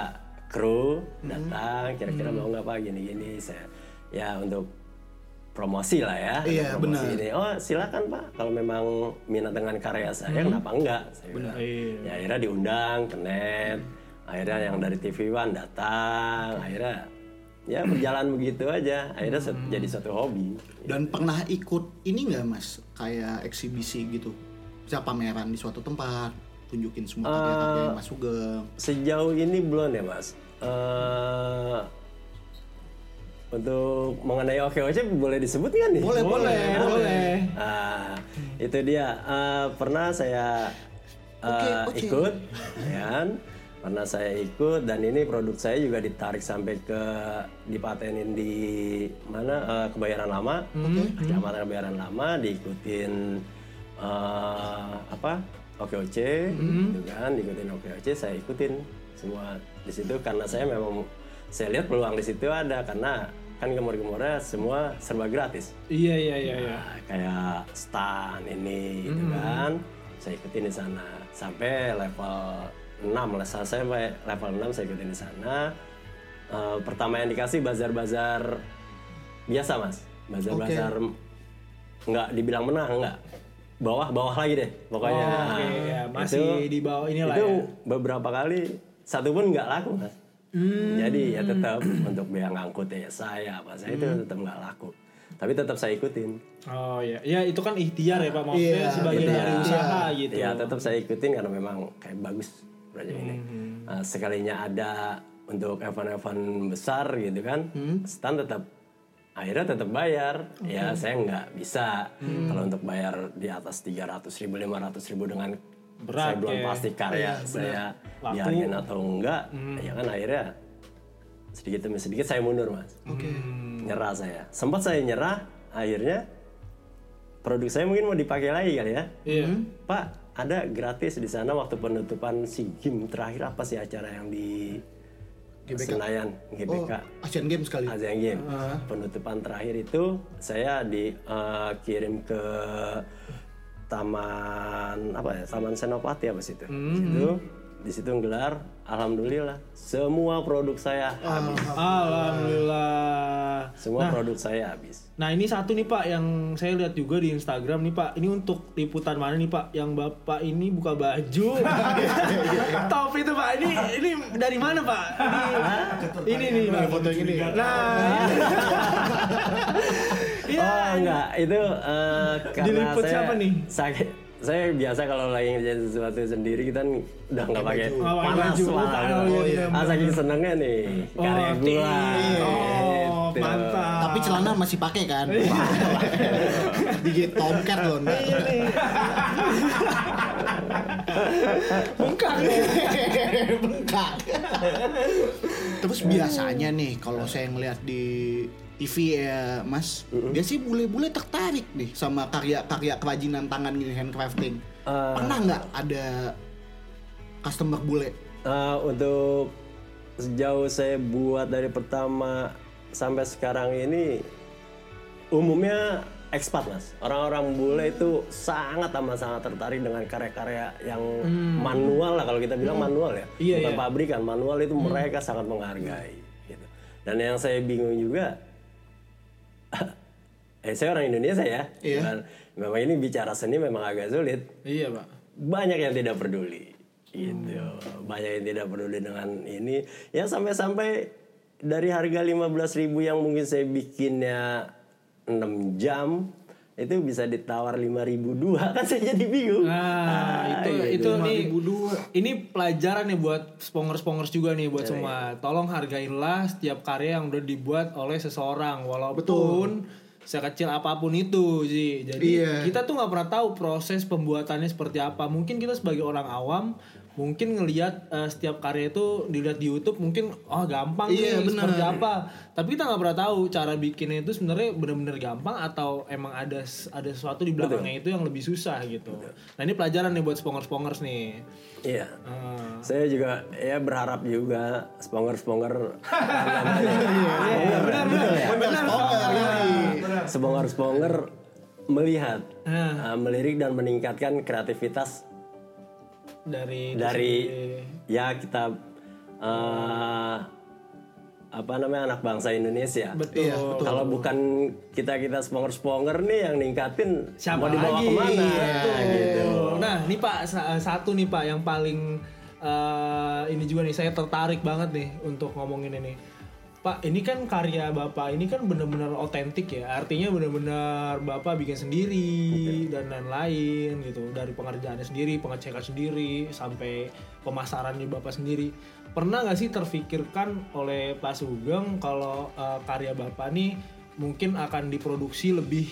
kru datang kira-kira mau nggak pak gini-gini saya ya untuk promosi lah ya. Iya, benar. ini. Oh silakan pak kalau memang minat dengan karya saya kenapa enggak? Saya bilang. Iya. Ya akhirnya diundang ke net. Akhirnya yang dari TV One datang. Akhirnya ya berjalan begitu aja. Akhirnya se- jadi suatu hobi. Dan pernah ikut ini nggak, Mas? Kayak eksibisi gitu. Bisa pameran di suatu tempat, tunjukin semua karya-karya Mas Sugeng. Sejauh ini belum ya mas. Eh, untuk mengenai OKOC boleh disebut nggak nih? Boleh, boleh, boleh. Ah, itu dia. Eh, pernah saya eh, Oke, oke. ikut, ya kan? Pernah saya ikut dan ini produk saya juga ditarik sampai ke dipatenin di mana Eh, Kebayaran Lama, Kecamatan Kebayaran Lama, diikutin eh, apa OKOC, gitu kan? Diikutin OKOC, saya ikutin semua di situ karena saya memang saya lihat peluang di situ ada karena kan gemur-gemurnya semua serba gratis. Iya iya iya iya. Nah, kayak stan ini gitu kan. Saya ikutin di sana sampai level 6 lah. Saya sampai level 6 saya ikutin di sana. Eh, pertama yang dikasih bazar-bazar biasa mas. Bazar-bazar nggak dibilang menang nggak bawah bawah lagi deh pokoknya. Oh, oke, Nah, ya, masih di bawah inilah itu ya. beberapa kali satu pun nggak laku mas. Hmm. jadi ya tetap untuk biaya ngangkut ya saya apa saya itu tetap nggak laku. Tapi tetap saya ikutin. Oh ya, ya itu kan ikhtiar ya Pak, maksudnya Iya, sebagian Iya. dari usaha gitu. ya tetap saya ikutin karena memang kayak bagus proyek ini Hmm. Nah, sekalinya ada untuk event-event besar gitu kan Hmm. stand tetap akhirnya tetap bayar ya saya nggak bisa Hmm. kalau untuk bayar di atas 300 ribu 500 ribu dengan Berat saya belum ya. pasti karya saya Laku. dihargain atau enggak Hmm. ya kan akhirnya sedikit demi sedikit saya mundur mas nyerah saya sempat saya nyerah akhirnya produk saya mungkin mau dipakai lagi kali ya Iya. Pak, ada gratis di sana waktu penutupan SEA Games terakhir apa sih acara yang di Senayan Oh, GBK Asian Games kali. Asian Games. Penutupan terakhir itu saya dikirim ke Taman apa ya? Taman Senopati apa sih itu? Situ di situ gelar alhamdulillah semua produk saya habis. Alhamdulillah. Semua produk saya habis. Nah ini satu nih Pak yang saya lihat juga di Instagram nih Pak. Ini untuk liputan mana nih Pak? Yang Bapak ini buka baju. Top itu Pak. Ini ini dari mana Pak? Ini ini nih Pak. Foto ini. Nah. Iya. oh enggak, itu eh, karena Diliput saya siapa nih? sakit. Saya biasa kalau lagi ngerjain sesuatu sendiri kita udah nggak pakai pakai panas lah. Oh, iya, ah, saking senengnya nih Oh, karya gua. iya. Oh, Gitu. mantap. Tapi celana masih pakai kan? Digigit tomcat loh. Iya nih. Bengkak. Bengkak. Terus biasanya nih kalau saya ngeliat di TV ya Mas, dia sih bule-bule tertarik nih sama karya-karya kerajinan tangan gini handcrafting. Eh. Pernah nggak ada customer bule? Eh, untuk sejauh saya buat dari pertama sampai sekarang ini umumnya ekspat mas orang-orang bule itu sangat amat sangat tertarik dengan karya-karya yang manual lah kalau kita bilang manual ya Iya, bukan iya. pabrikan manual itu mereka sangat menghargai gitu dan yang saya bingung juga eh saya orang Indonesia ya. Iya. Dan memang ini bicara seni memang agak sulit. Iya Pak. banyak yang tidak peduli. Gitu. Banyak yang tidak peduli dengan ini. Ya sampai-sampai dari harga 15.000 yang mungkin saya bikinnya 6 jam itu bisa ditawar 5.000 dua kan saya jadi bingung Nah, itu itu nih ini pelajaran nih buat spongers-spongers juga nih buat semua. Tolong hargailah setiap karya yang udah dibuat oleh seseorang walaupun sekecil apa pun itu sih. Jadi Iya. kita tuh nggak pernah tahu proses pembuatannya seperti apa. Mungkin kita sebagai orang awam mungkin ngelihat eh, setiap karya itu dilihat di YouTube mungkin oh gampang Iya, nih benar. seperti apa? Tapi kita nggak pernah tahu cara bikinnya itu sebenarnya benar-benar gampang atau emang ada ada sesuatu di belakangnya itu yang lebih susah gitu. Nah ini pelajaran nih buat spongers-spongers nih. Iya. Ah. saya juga ya berharap juga sponger-sponger Iya, benar benar. Benar sponger-sponger melihat uh, melirik dan meningkatkan kreativitas dari dari ya kita eh, apa namanya anak bangsa Indonesia. betul Iya, Kalau bukan kita kita sponger sponger nih yang ningkatin siapa mau dibawa lagi ke mana Betul. gitu. nah ini pak sa- satu nih pak yang paling eh, ini juga nih saya tertarik banget nih untuk ngomongin ini Pak, ini kan karya Bapak ini kan benar-benar otentik ya. Artinya benar-benar Bapak bikin sendiri dan lain-lain gitu. Dari pengerjaannya sendiri, pengecekan sendiri, sampai pemasarannya Bapak sendiri. Pernah nggak sih terfikirkan oleh Pak Sugeng kalau eh, karya Bapak nih mungkin akan diproduksi lebih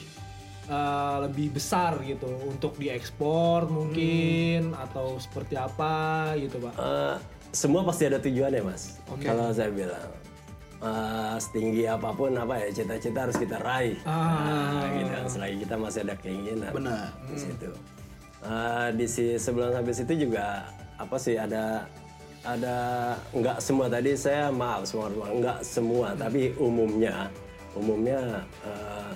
eh, lebih besar gitu untuk diekspor mungkin atau seperti apa gitu Pak? Eh, semua pasti ada tujuannya mas. Kalau saya bilang eh, setinggi apa pun apa ya cita-cita harus kita raih. Ah. Nah, gitu. Selagi kita masih ada keinginan. Benar. Di situ. Eh, di si sebelum sampai situ juga apa sih ada ada nggak semua tadi saya maaf semua nggak semua tapi umumnya umumnya eh,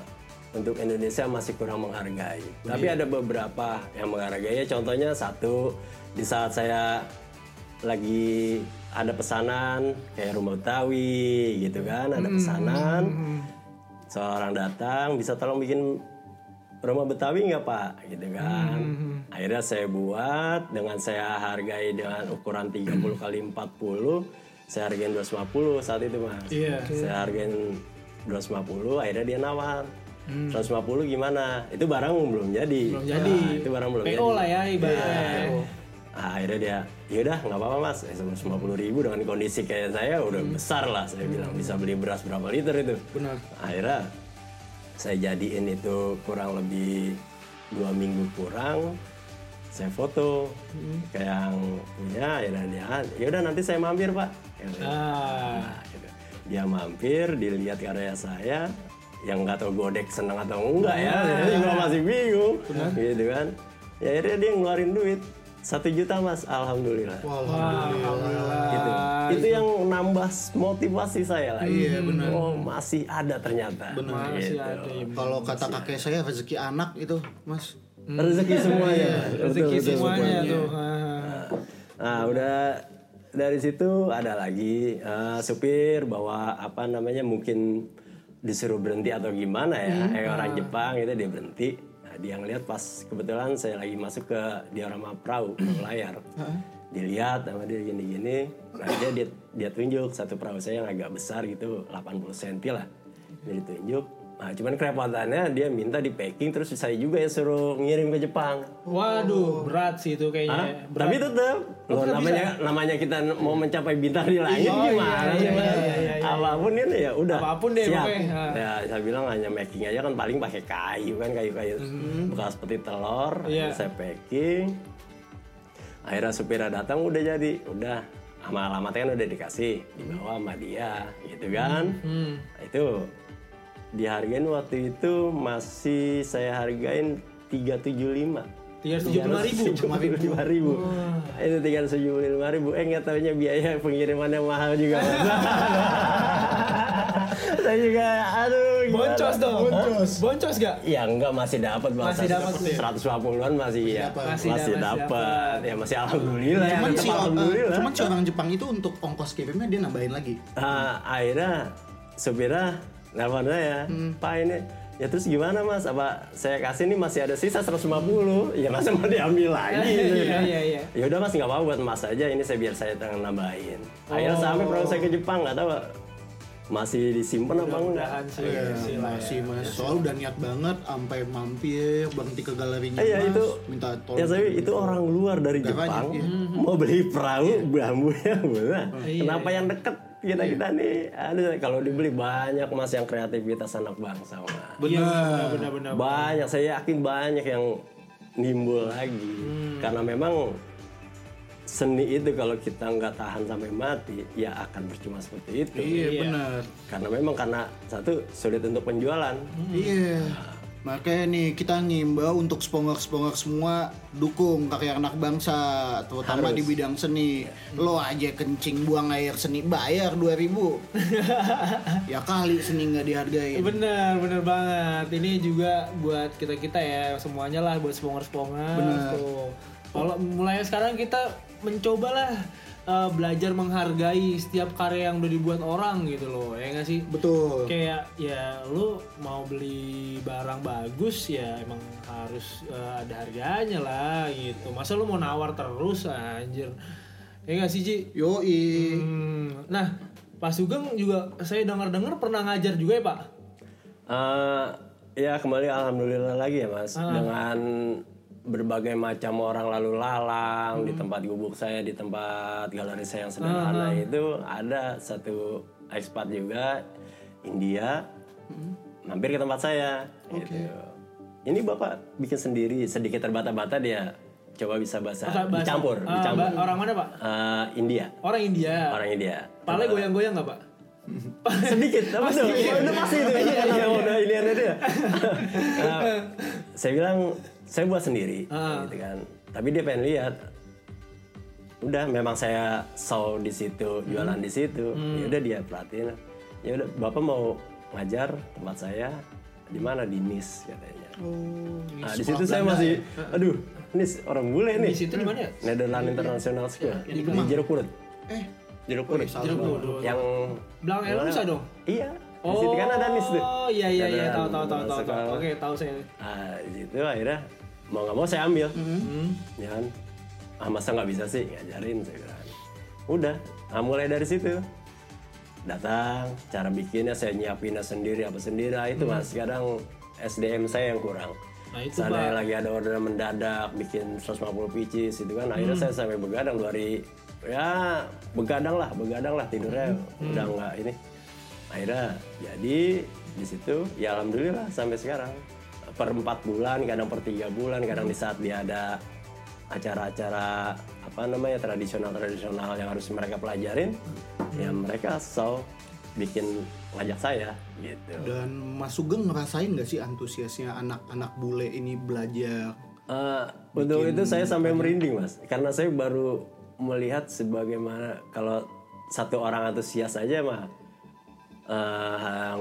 untuk Indonesia masih kurang menghargai. Tapi ada beberapa yang menghargai. Contohnya satu di saat saya lagi ada pesanan kayak rumah Betawi gitu kan, ada pesanan. seorang datang bisa tolong bikin rumah Betawi nggak pak? Gitu kan. Akhirnya saya buat dengan saya hargai dengan ukuran 30 kali 40 saya hargain 250 saat itu mas. Iya. saya hargain 250 akhirnya dia nawar. 150 gimana? Itu barang belum jadi. Belum jadi. Nah, itu barang belum PO jadi. lah ya ibaratnya. Nah, akhirnya dia, yaudah nggak apa-apa mas, eh, 150 ribu dengan kondisi kayak saya udah besar lah, saya bilang bisa beli beras berapa liter itu. Benar. Akhirnya saya jadiin itu kurang lebih dua minggu kurang, saya foto ke yang punya, akhirnya dia, yaudah nanti saya mampir pak. Ya. Ah. Nah, gitu. Dia mampir, dilihat karya saya, yang nggak tahu godek senang atau enggak ya, saya juga masih bingung, gitu kan. Ya akhirnya dia ngeluarin duit satu juta mas, alhamdulillah. Alhamdulillah. Gitu. Itu yang nambah motivasi saya lagi. Iya, benar. Oh masih ada ternyata. Masih Gitu. ada ya. Kalau kata kakek saya rezeki anak itu, Mas. Rezeki semuanya. Betul, Rezeki betul, semuanya betul. tuh. Ah. Nah udah dari situ ada lagi eh, supir bawa apa namanya mungkin disuruh berhenti atau gimana ya kayak orang Jepang gitu dia berhenti nah, dia ngeliat pas kebetulan saya lagi masuk ke diorama perahu perahu layar. Dilihat sama dia gini-gini nah dia, dia dia tunjuk satu perahu saya yang agak besar gitu 80 cm lah. Dia ditunjuk nah cuman kerepotannya dia minta di packing terus saya juga yang suruh ngirim ke Jepang Waduh, berat sih itu Hah? kayaknya. Berat. Tapi tetap loh, namanya namanya kita mau mencapai bintang di langit Oh, gimana iya, iya, iya, iya, iya. Apa pun ini ya udah. Apa pun deh, siap. Ya saya bilang hanya making aja kan paling pakai kayu kan kayu-kayu bekas peti telur. Iya. Saya packing. Akhirnya supirnya datang udah jadi, udah sama alamatnya kan udah dikasih dibawa sama dia gitu kan. Hmm. Nah, itu dihargain waktu itu masih saya hargain 375 Tiga ratus tujuh puluh ribu. lima ribu itu tiga ratus tujuh puluh lima ribu eh nggak tahunya biaya pengirimannya mahal juga saya juga aduh gimana? Boncos dong. Boncos. Boncos gak? ya enggak masih dapat bang Masih dapat sih. 150-an masih ya. Masih masih, dapat, masih dapat ya masih alhamdulillah ya Cuman si, alhamdulillah cuman si orang Jepang itu untuk ongkos kirimnya dia nambahin lagi. Ah, akhirnya supirnya nelfon saya, Pak ini ya terus gimana mas? Apa saya kasih nih masih ada sisa 150? Ya masa mau diambil lagi? gitu Iya, kan. iya, iya. Ya udah mas nggak apa-apa buat mas aja. Ini saya biar saya tengah nambahin. Akhirnya Oh. sampai produk saya ke Jepang nggak tahu masih disimpan apa enggak? Sih. Iya, sih lah ya. masih mas. Soalnya udah niat banget sampai mampir berhenti ke galerinya Eh, ya mas, itu minta tolong. ya saya itu orang luar dari Gak Jepang banyak, iya. mau beli perahu bambunya mana? Iya. Kenapa yang deket kita kita nih? Aduh kalau dibeli banyak mas yang kreativitas anak bangsa mas. Iya, benar, benar, benar. Banyak, saya yakin banyak yang nimbul lagi. Hmm. Karena memang seni itu kalau kita nggak tahan sampai mati, ya akan percuma seperti itu. Iya benar. Karena memang karena satu sulit untuk penjualan. Iya. Makanya nih kita ngimbau untuk sponsor-sponsor semua dukung karya anak bangsa terutama Harus. di bidang seni. Lo aja kencing buang air seni bayar 2000 Ya kali seni nggak dihargain. Bener, bener banget. Ini juga buat kita kita ya semuanya lah buat sponger. Bener. Kalau mulai sekarang kita mencobalah eh, belajar menghargai setiap karya yang udah dibuat orang gitu loh, ya nggak sih? Betul. Kayak ya lu mau beli barang bagus ya emang harus eh, ada harganya lah gitu. Masa lu mau nawar terus anjir? Ya nggak sih Ji? Yoi. Hmm, nah, Pak Sugeng juga saya dengar-dengar pernah ngajar juga ya Pak? Eh, ya kembali alhamdulillah lagi ya mas Ah. dengan berbagai macam orang lalu lalang Hmm. di tempat gubuk saya di tempat galeri saya yang sederhana Ah, itu ada satu ekspat juga India Hmm. mampir ke tempat saya gitu. Ini bapak bikin sendiri sedikit terbata-bata dia coba bisa bahasa, Bahasa- dicampur Ah, dicampur ba- orang mana Pak? Eh, India Orang India. orang India Palanya goyang-goyang nggak Pak? sedikit apa tuh udah pasti itu iya, udah ini ada dia Nah, saya bilang saya buat sendiri Ah. gitu kan. Tapi dia pengen lihat udah memang saya saw di situ jualan di situ. Ya udah dia perhatiin. Ya udah bapak mau ngajar tempat saya di mana? Di Nis katanya. Nah di situ saya masih aduh Nis orang bule nih. Di situ di mana? Ya? Netherlands International School. di Jeruk Purut Eh, Jeruk Purut Jeruk Purut. yang Belakang Elnusa dong? Iya. Di situ kan ada nis tuh. Oh iya iya iya tahu tahu tahu tahu. Oke tahu saya. Di situ akhirnya mau nggak mau saya ambil. Hmm. Ya kan? Ah masa nggak bisa sih ngajarin saya bilang. Udah, nah, mulai dari situ. Datang, cara bikinnya saya nyiapinnya sendiri apa sendiri. Nah, itu mas, kadang SDM saya yang kurang. Nah itu Seandainya lagi ada orderan mendadak bikin 150 pieces itu kan akhirnya saya sampai begadang dua hari ya begadang lah begadang lah tidurnya udah nggak ini akhirnya jadi di situ ya alhamdulillah sampai sekarang. Per empat bulan kadang per tiga bulan kadang di saat dia ada acara-acara apa namanya tradisional tradisional yang harus mereka pelajarin ya mereka so bikin ngajak saya gitu. Dan Mas Sugeng ngerasain nggak sih antusiasnya anak-anak bule ini belajar? Eh, untuk itu saya sampai merinding mas, karena saya baru melihat sebagaimana kalau satu orang antusias aja mah eh,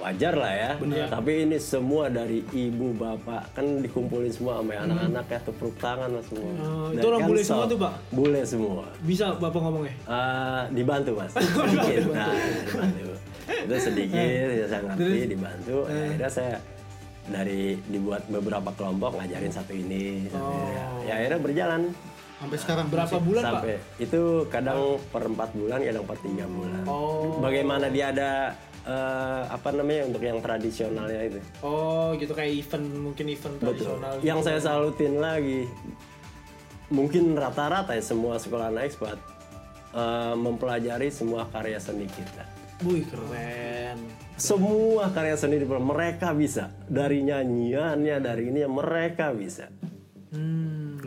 wajar lah ya. Tapi ini semua dari ibu bapak kan dikumpulin semua sama anak-anak ya tepuk tangan lah semua. Oh, itu Dan orang kan bule semua tuh, Pak? Bule semua. Bisa bapak ngomongnya. Eh, dibantu mas, sedikit. Nah, dibantu. Itu sedikit, ya saya ngerti, dibantu. Akhirnya saya dari dibuat beberapa kelompok ngajarin satu ini, satu ini. ya akhirnya berjalan Sampai sekarang Berapa bulan pak? sampai itu kadang per empat bulan, kadang per tiga bulan. Oh. Bagaimana dia ada eh, apa namanya untuk yang tradisionalnya itu? Oh gitu kayak event mungkin event tradisional. gitu. Yang saya salutin lagi, mungkin rata-rata ya semua sekolah anak ekspat eh, mempelajari semua karya seni kita. Wih keren. Semua karya seni di mereka bisa dari nyanyiannya dari ini mereka bisa.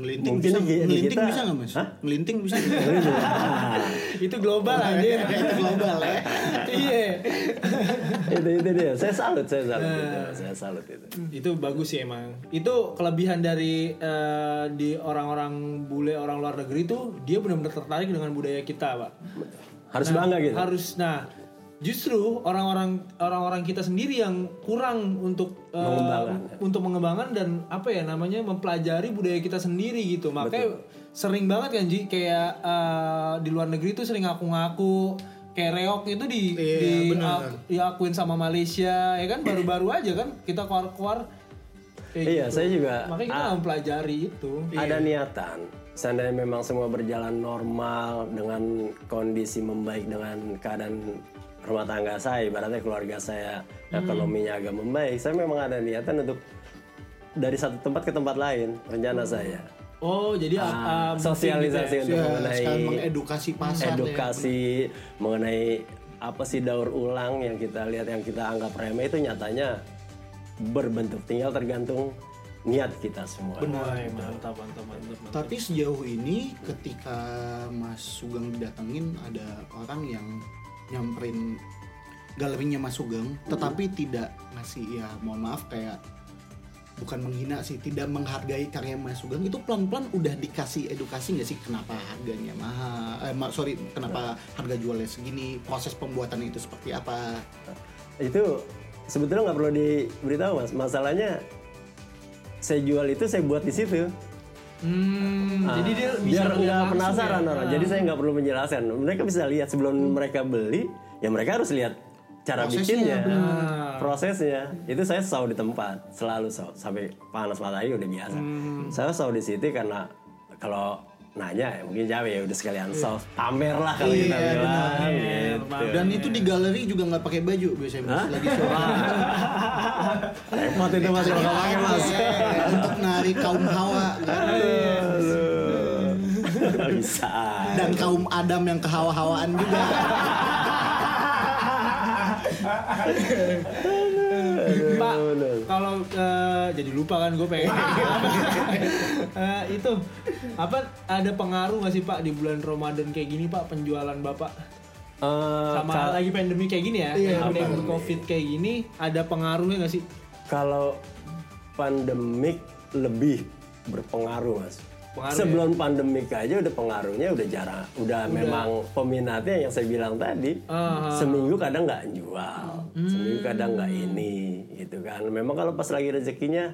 Ngelinting Mungkin bisa, di- di ngelinting kita- bisa nggak mas? Hah? Ngelinting bisa? Itu global anjir. Itu global ya. Iya. itu itu dia. Saya salut, saya salut itu. Saya salut itu. itu bagus sih emang. Itu kelebihan dari eh, di orang-orang bule orang luar negeri tuh dia benar-benar tertarik dengan budaya kita, Pak. Harus bangga gitu. Harus nah justru orang-orang orang-orang kita sendiri yang kurang untuk eh, Mengembangkan. untuk mengembangkan dan apa ya namanya mempelajari budaya kita sendiri gitu. Makanya sering banget kan Ji kayak eh, di luar negeri tuh sering ngaku-ngaku kayak reok itu di Iya, di benar. diakuin sama Malaysia ya kan baru-baru aja kan kita keluar-keluar kayak Iya, gitu. saya juga makanya kita nggak mempelajari itu ada niatan. Seandainya memang semua berjalan normal dengan kondisi membaik dengan keadaan rumah tangga saya, ibaratnya keluarga saya ekonominya agak membaik, saya memang ada niatan untuk dari satu tempat ke tempat lain rencana saya. oh jadi ah, mungkin Sosialisasi gitu ya. untuk Ya, mengenai mengedukasi pasar ya. edukasi mengenai apa sih daur ulang yang kita lihat yang kita anggap remeh itu nyatanya berbentuk tinggal tergantung niat kita semua. Wah, mantap mantap mantap mantap. Tapi sejauh ini ketika Mas Sugeng didatengin ada orang yang nyamperin galerinya Mas Sugeng, tetapi tidak ngasih ya mohon maaf kayak bukan menghina sih, tidak menghargai karya Mas Sugeng itu pelan-pelan udah dikasih edukasi nggak sih kenapa harganya mahal? Eh, ma- sorry, kenapa harga jualnya segini? Proses pembuatannya itu seperti apa? Itu sebetulnya nggak perlu diberitahu mas. Masalahnya saya jual itu saya buat di situ. Hmm, Ah, jadi dia bisa biar nggak penasaran ya? orang. Jadi saya nggak perlu menjelaskan. Mereka bisa lihat sebelum mereka beli, ya mereka harus lihat cara Prosesnya, bikinnya, benar. prosesnya. Itu saya selalu di tempat, selalu selalu sampai panas matahari udah biasa. Hmm. Saya selalu di situ karena kalau nanya ya mungkin jawab ya udah sekalian Iya. saus pamer lah kalau kita bilang gitu. Dan itu di galeri juga nggak pakai baju biasanya Mas, lagi show. repot itu mas kalau nggak pakai mas Eh, untuk narik kaum hawa kan? Dan kaum Adam yang kehawa-hawaan juga. Pak, kalau eh, jadi lupa kan gue pengen Eh, itu apa ada pengaruh nggak sih Pak di bulan Ramadan kayak gini Pak penjualan Bapak Eh, sama kal- lagi pandemi kayak gini ya, Iya, pandemi. covid kayak gini ada pengaruhnya nggak sih? kalau pandemik lebih berpengaruh mas Pengaruh sebelum pandemik aja udah pengaruhnya udah jarang. Udah, memang peminatnya yang saya bilang tadi Ah. seminggu kadang nggak jual seminggu kadang nggak ini gitu kan. Memang kalau pas lagi rezekinya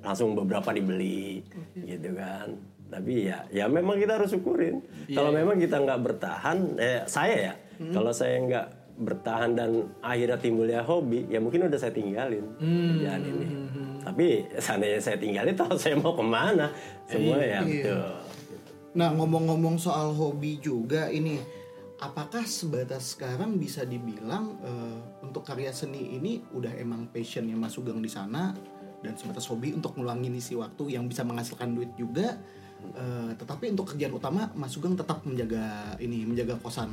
langsung beberapa dibeli gitu kan. Tapi ya ya memang kita harus syukurin. Kalau memang kita nggak bertahan eh saya ya kalau saya nggak bertahan dan akhirnya timbulnya hobi, ya mungkin udah saya tinggalin kerjaan ini. Tapi seandainya saya tinggalin, tahu saya mau ke mana? Semua ya betul. Nah ngomong-ngomong soal hobi juga ini, apakah sebatas sekarang bisa dibilang eh, untuk karya seni ini udah emang passionnya Mas Sugeng di sana dan sebatas hobi untuk ngulangin isi waktu yang bisa menghasilkan duit juga. eh, tetapi untuk kerjaan utama Mas Sugeng tetap menjaga ini menjaga kosan.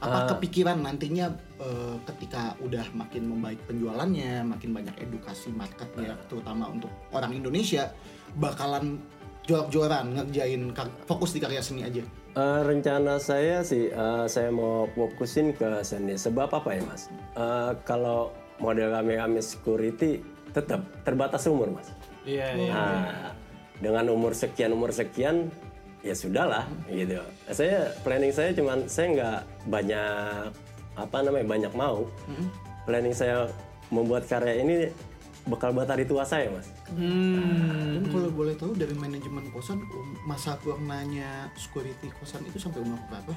Apa kepikiran nantinya eh, ketika udah makin membaik penjualannya, makin banyak edukasi marketnya, terutama untuk orang Indonesia, bakalan jor-joran ngerjain fokus di karya seni aja. Eh, rencana saya sih, eh, saya mau fokusin ke seni. Sebab apa ya mas? Eh, kalau model kami kami security tetap terbatas umur mas. Iya, iya. Nah, dengan umur sekian umur sekian ya sudahlah gitu. Saya planning saya cuman saya nggak banyak apa namanya banyak mau. Planning saya membuat karya ini bekal buat hari tua saya mas. Hmm. Dan kalau boleh tahu dari manajemen kosan um, masa purnanya security kosan itu sampai umur berapa?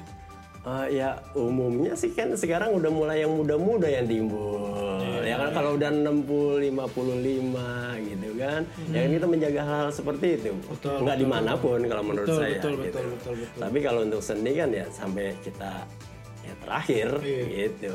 Eh, ya umumnya sih kan sekarang udah mulai yang muda-muda yang timbul. ya kan kalau udah 60 55 gitu kan. Ya kan kita menjaga hal-hal seperti itu. Nggak di mana pun kalau menurut Betul, saya betul, gitu. betul, betul, betul. Tapi kalau untuk seni kan ya sampai kita ya terakhir gitu.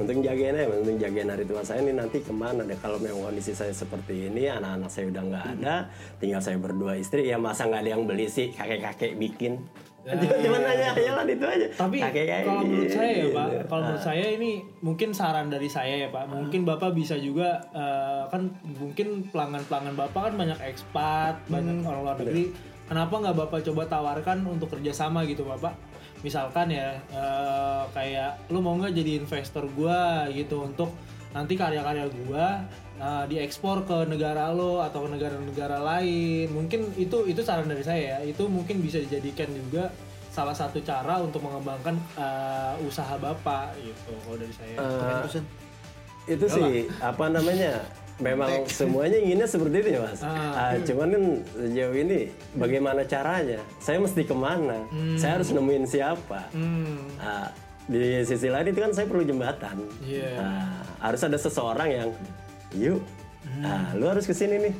Untuk jagain aja, untuk jagain hari tua saya ini nanti ke mana deh kalau memang kondisi saya seperti ini, anak-anak saya udah nggak ada, tinggal saya berdua istri, ya masa nggak ada yang beli sih, kakek-kakek bikin. Cuma cuma nanya aja lah itu aja. Tapi Kakek-kakek kalau menurut saya ya gitu. Pak, kalau menurut saya ini mungkin saran dari saya ya Pak. Mungkin Bapak bisa juga eh, kan mungkin pelanggan-pelanggan Bapak kan banyak ekspat, banyak orang luar negeri. Kenapa nggak Bapak coba tawarkan untuk kerjasama gitu Bapak? Misalkan ya eh, kayak lu mau nggak jadi investor gua gitu untuk nanti karya-karya gua eh, diekspor ke negara lo atau ke negara-negara lain. Mungkin itu itu saran dari saya ya. Itu mungkin bisa dijadikan juga salah satu cara untuk mengembangkan uh, usaha bapak gitu kalau dari saya. Eh, itu sih apa namanya memang semuanya inginnya seperti itu ya mas. Ah, cuman kan sejauh ini bagaimana caranya? Saya mesti ke mana? Saya harus nemuin siapa? Hmm, Ah, di sisi lain itu kan saya perlu jembatan. Iya. Ah, harus ada seseorang yang yuk. Ah, lu harus ke sini nih.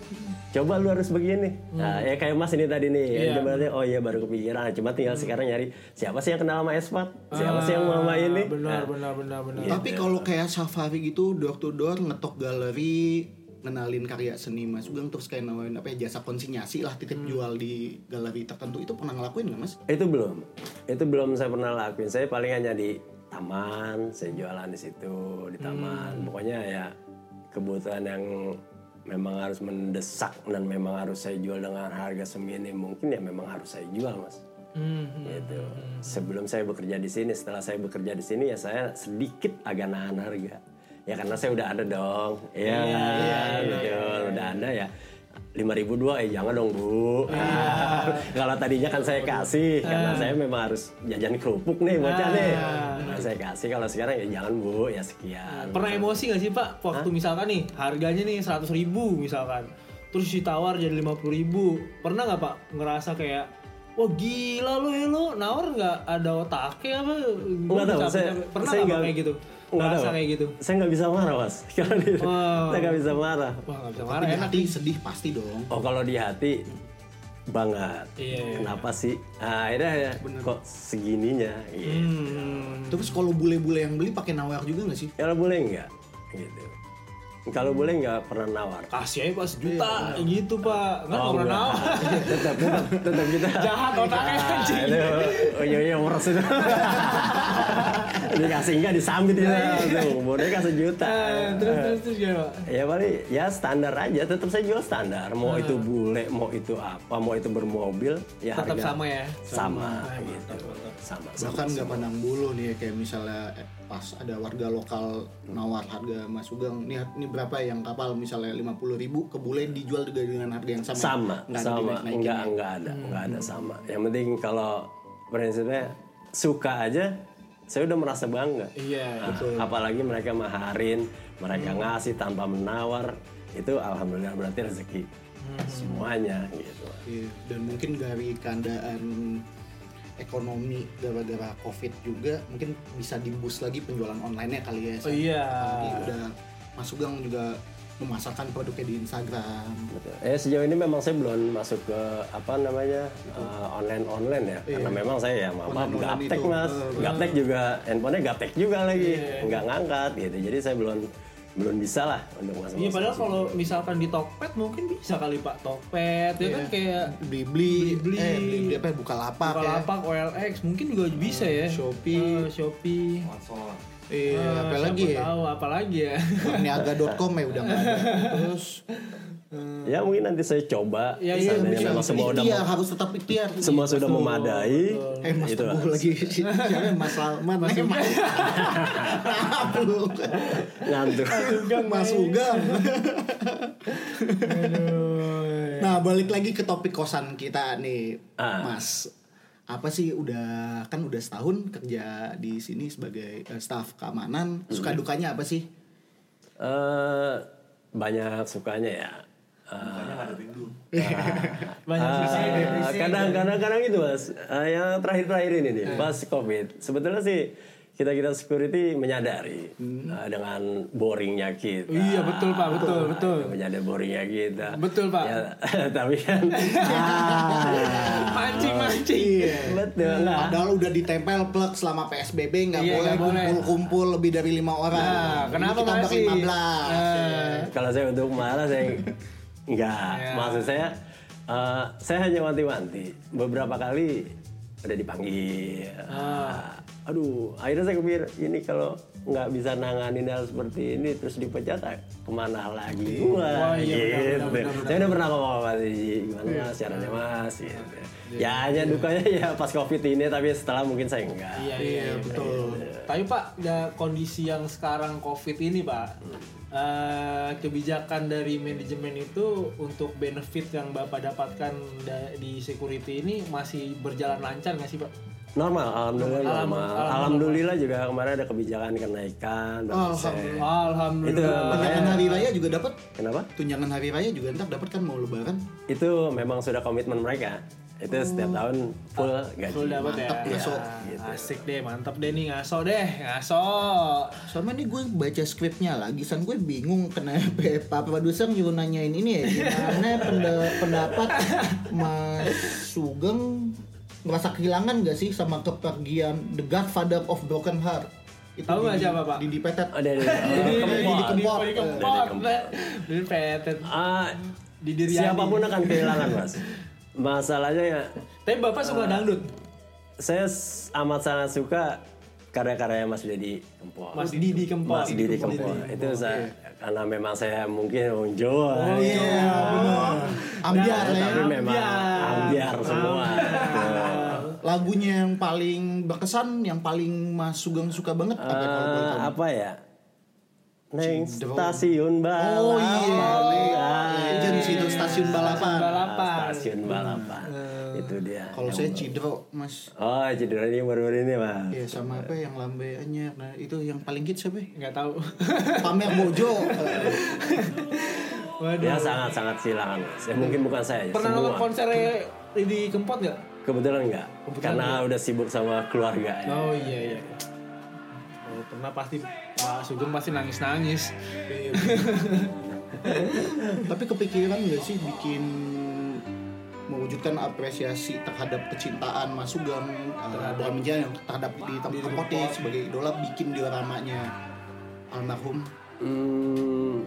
Coba lu harus begini. Nah, ya kayak mas ini tadi nih. Iya. jembatannya oh iya baru kepikiran. Cuma tinggal sekarang nyari siapa sih yang kenal sama Espat siapa sih yang mau sama ini? benar Nah, benar benar benar Tapi kalau kayak safari gitu door to door ngetok galeri ngenalin karya seni Mas Sugeng terus kayak nawarin apa ya jasa konsinyasi lah titip jual di galeri tertentu itu pernah ngelakuin nggak Mas? Itu belum. Itu belum saya pernah lakuin. Saya paling hanya di taman, saya jualan di situ di taman. Pokoknya ya kebutuhan yang memang harus mendesak dan memang harus saya jual dengan harga seminim mungkin ya memang harus saya jual, Mas. Hmm, Gitu. Sebelum saya bekerja di sini, setelah saya bekerja di sini ya saya sedikit agak nahan harga. Ya karena saya udah ada dong. Iya, betul. Udah ada ya. Lima ribu dua eh jangan dong bu. Kalau tadinya kan saya kasih karena saya memang harus jajan kerupuk nih bocah nih. Nah, saya kasih kalau sekarang ya jangan bu. Ya sekian. Pernah emosi gak sih pak? Waktu misalkan nih harganya nih seratus ribu misalkan. Terus ditawar jadi lima puluh ribu. Pernah nggak pak ngerasa kayak wah gila lo ya lo nawar nggak ada otaknya apa? Nggak tahu, saya- pernah saya nggak nggak- kayak gitu Tahu. kayak gitu saya nggak bisa marah mas kalau di, Wow. saya nggak bisa marah wah nggak bisa Tapi marah di enak hati sedih pasti dong. oh kalau di hati banget Iya, iya. kenapa sih nah, akhirnya ya kok segininya gitu. Hmm. Terus kalau bule-bule yang beli pakai nawar juga nggak sih? kalau boleh nggak gitu kalau boleh nggak pernah nawar? Kasih aja pak sejuta. Gitu pak. Nggak Oh, pernah enggak. nawar. Tetap tetap tetap kita. Jahat otaknya anjing. Ah, itu oh iya iya meres itu. Dikasih enggak disambit itu. Tuh boneka sejuta. Eh, terus terus terus gimana pak? Ya paling ya standar aja. Tetap saya jual standar. Mau itu bule mau itu apa mau itu bermobil ya tetap harga sama ya? sama gitu. Sama sama Bahkan nggak pandang bulu nih kayak misalnya eh, pas ada warga lokal nawar harga Mas Sugeng. Nih ini berapa yang kapal? Misalnya lima puluh ribu ke bule dijual juga dengan harga yang sama. sama Nggak ada sama. enggak ya? enggak ada enggak ada sama. Yang penting kalau prinsipnya suka aja saya udah merasa bangga. Iya Nah, apalagi mereka maharin mereka ngasih tanpa menawar itu alhamdulillah berarti rezeki semuanya gitu. Iya, dan mungkin dari keadaan ekonomi gara-gara covid juga mungkin bisa dibus lagi penjualan online-nya kali ya. Oh iya. Udah Mas Sugeng juga memasarkan produknya di Instagram. Betul. Eh sejauh ini memang saya belum masuk ke apa namanya online online ya, karena memang saya ya Online-online gaptek mas, gaptek juga, handphonenya gaptek juga lagi, nggak ngangkat gitu. Jadi saya belum belum bisa lah untuk masuk. Iya padahal kalau misalkan di Tokped mungkin bisa kali Pak Tokped ya kan kayak Beli-beli, Beli-beli. eh beli apa buka lapak ya. Bukalapak, OLX mungkin juga bisa ya. Shopee. Eh, Shopee. Iya, Eh, lagi ya? Tahu apa lagi ya? Niaga.com ya udah nggak ada. Terus Ya mungkin nanti saya coba. Ya, iya memang semua udah ikhtiar, mem- harus tetap ikhtiar. semua sudah memadai. Eh Mas itu Teguh lagi. Siapa Mas Salman Mas Mas ngantuk. Mas Ugam. Nah balik lagi ke topik kosan kita nih Ah. Mas. Apa sih udah kan udah setahun kerja di sini sebagai eh, staf keamanan. Suka dukanya apa sih? Eh, banyak sukanya ya. Eh, Banyak Ah, sisi. kadang kadang kadang itu mas Ah, yang terakhir terakhir ini nih pas covid sebetulnya sih kita kita security menyadari ah, dengan boringnya kita Iya betul Pak, betul betul. menyadari boringnya kita Betul, Pak. Ya, tapi kan Mancing mancing. Iya. betul nggak Padahal udah ditempel plug selama PSBB nggak Iya, boleh kumpul-kumpul lebih dari lima orang. Nah, Ini kenapa kita masih? 15. Eh, kalau saya untuk marah saya enggak Ya. maksud saya eh, saya hanya wanti-wanti. Beberapa kali udah dipanggil. Ah. aduh akhirnya saya kepikir ini kalau nggak bisa nanganin hal seperti ini terus dipecat ah, ke mana lagi gua? Wah, iya, gitu. benar, benar, benar, saya udah pernah ngomong sama Iji, gimana mas caranya mas? Gitu. Ya hanya dukanya ya pas covid ini tapi setelah mungkin saya enggak Iya iya betul. Tapi Pak, ya, kondisi yang sekarang COVID ini Pak, eh, kebijakan dari manajemen itu untuk benefit yang Bapak dapatkan da- di security ini masih berjalan lancar nggak sih Pak? normal alhamdulillah Alham- normal alhamdulillah. alhamdulillah juga kemarin ada kebijakan kenaikan persen. Alhamdulillah. Itu Tunjangan hari raya juga dapat. kenapa Tunjangan hari raya juga ntar dapat kan mau lebaran. itu memang sudah komitmen mereka itu setiap tahun full gaji Full dapat ya. Mantap, ngaso. Ya, Asik deh, mantap deh nih ngaso deh, ngaso. Sama nih gue baca skripnya lagi, san gue bingung kenapa Pak Produser nyuruh nanyain ini ya Gimana penda- pendapat Mas Sugeng merasa kehilangan gak sih sama kepergian The Godfather of Broken Heart itu Tahu Didi- siapa, Pak? Didi Petet Jadi Didi Kempot. Didi Kempot. Didi Petet. Ah, Di diri siapa pun akan kehilangan mas masalahnya ya Tapi Bapak suka dangdut? saya amat sangat suka karya-karya Mas Didi Kempot Mas Didi Kempot. Mas Didi Kempot itu saya karena memang saya mungkin orang Jawa Oh iya, benar. Ambiar Nah, ya tapi memang Ambiar. ambiar semua Lagunya yang paling berkesan, yang paling Mas Sugeng suka banget apa kalau boleh tahu? apa ya Neng Cindro. stasiun balapan Oh iya, Ah, Legend sih itu stasiun balapan. Balapan. Stasiun balapan Itu dia Kalau saya Cidro, Mas. Oh cedera ini baru-baru ini mas Iya sama apa yang lambe anyar. Nah, itu yang paling hits siapa? ya? Nggak tahu. Pamer Bojo. Eh, Waduh. Dia sangat-sangat mas ya, Mungkin bukan saya Pernah nonton konsernya Didi Kempot nggak? Kebetulan enggak Karena udah sibuk sama keluarga ya. Oh iya iya. Pernah pasti Pak Sugeng pasti nangis-nangis. Tapi kepikiran gak sih bikin mewujudkan apresiasi terhadap kecintaan Mas Sugeng uh, Bram Jan yang terhadap di tempat Kempotnya sebagai idola bikin dioramanya almarhum? Hmm,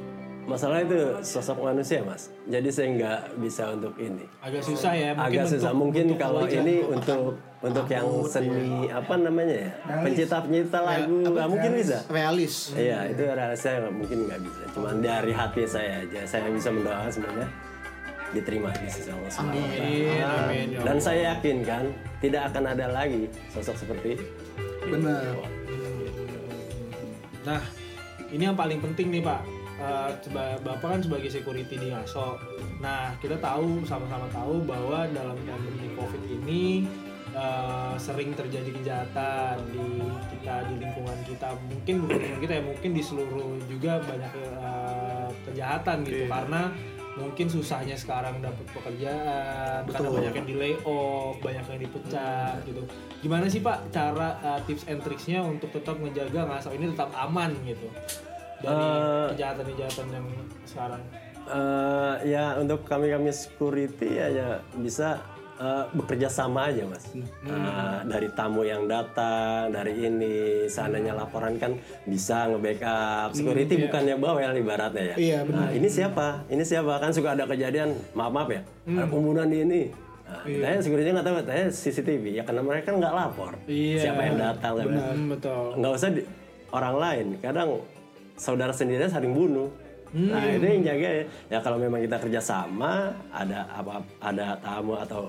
masalah itu sosok manusia mas. Jadi saya nggak bisa untuk ini. Agak susah ya. Mungkin agak susah. bentuk- mungkin bentuk kalau wajah. ini untuk untuk yang seni apa namanya ya? Pencipta pencipta lagu nggak mungkin bisa. Realis. iya itu saya nggak- mungkin nggak bisa. Cuman dari hati saya aja. Saya bisa mendoakan sebenarnya. Diterima di sisi Allah Subhanahu wa Ta'ala. Amin, amin, ya dan saya yakin kan tidak akan ada lagi sosok seperti Benar. Nah, ini yang paling penting nih Pak. Coba Bapak kan sebagai security di Ngaso. Nah, kita tahu sama-sama tahu bahwa dalam pandemi COVID ini eh, sering terjadi kejahatan di kita di lingkungan kita. Mungkin bukan lingkungan kita ya, mungkin di seluruh juga banyak eh, kejahatan gitu karena mungkin susahnya sekarang dapat pekerjaan karena Betul. banyak yang di layoff banyak yang dipecat gitu gimana sih pak cara uh, tips and tricksnya untuk tetap menjaga ngasal ini tetap aman gitu dari Eh, kejahatan-kejahatan yang sekarang Eh, ya untuk kami kami security ya, ya bisa eh, bekerja sama aja mas. Eh, dari tamu yang datang, dari ini, seandainya laporan kan bisa nge-backup. Security bukannya bawel ibaratnya ya. Iya, Nah, ini siapa? Ini siapa? Kan suka ada kejadian, maaf maaf ya, ada pembunuhan di ini. Nah, Tanya security nggak tahu, tanya CCTV. Ya karena mereka nggak lapor. Iya. Siapa yang datang? yang- Hmm, betul nggak usah di- orang lain kadang saudara sendiri saling bunuh. Nah itu yang jaga ya. Ya kalau memang kita kerja sama ada apa ada tamu atau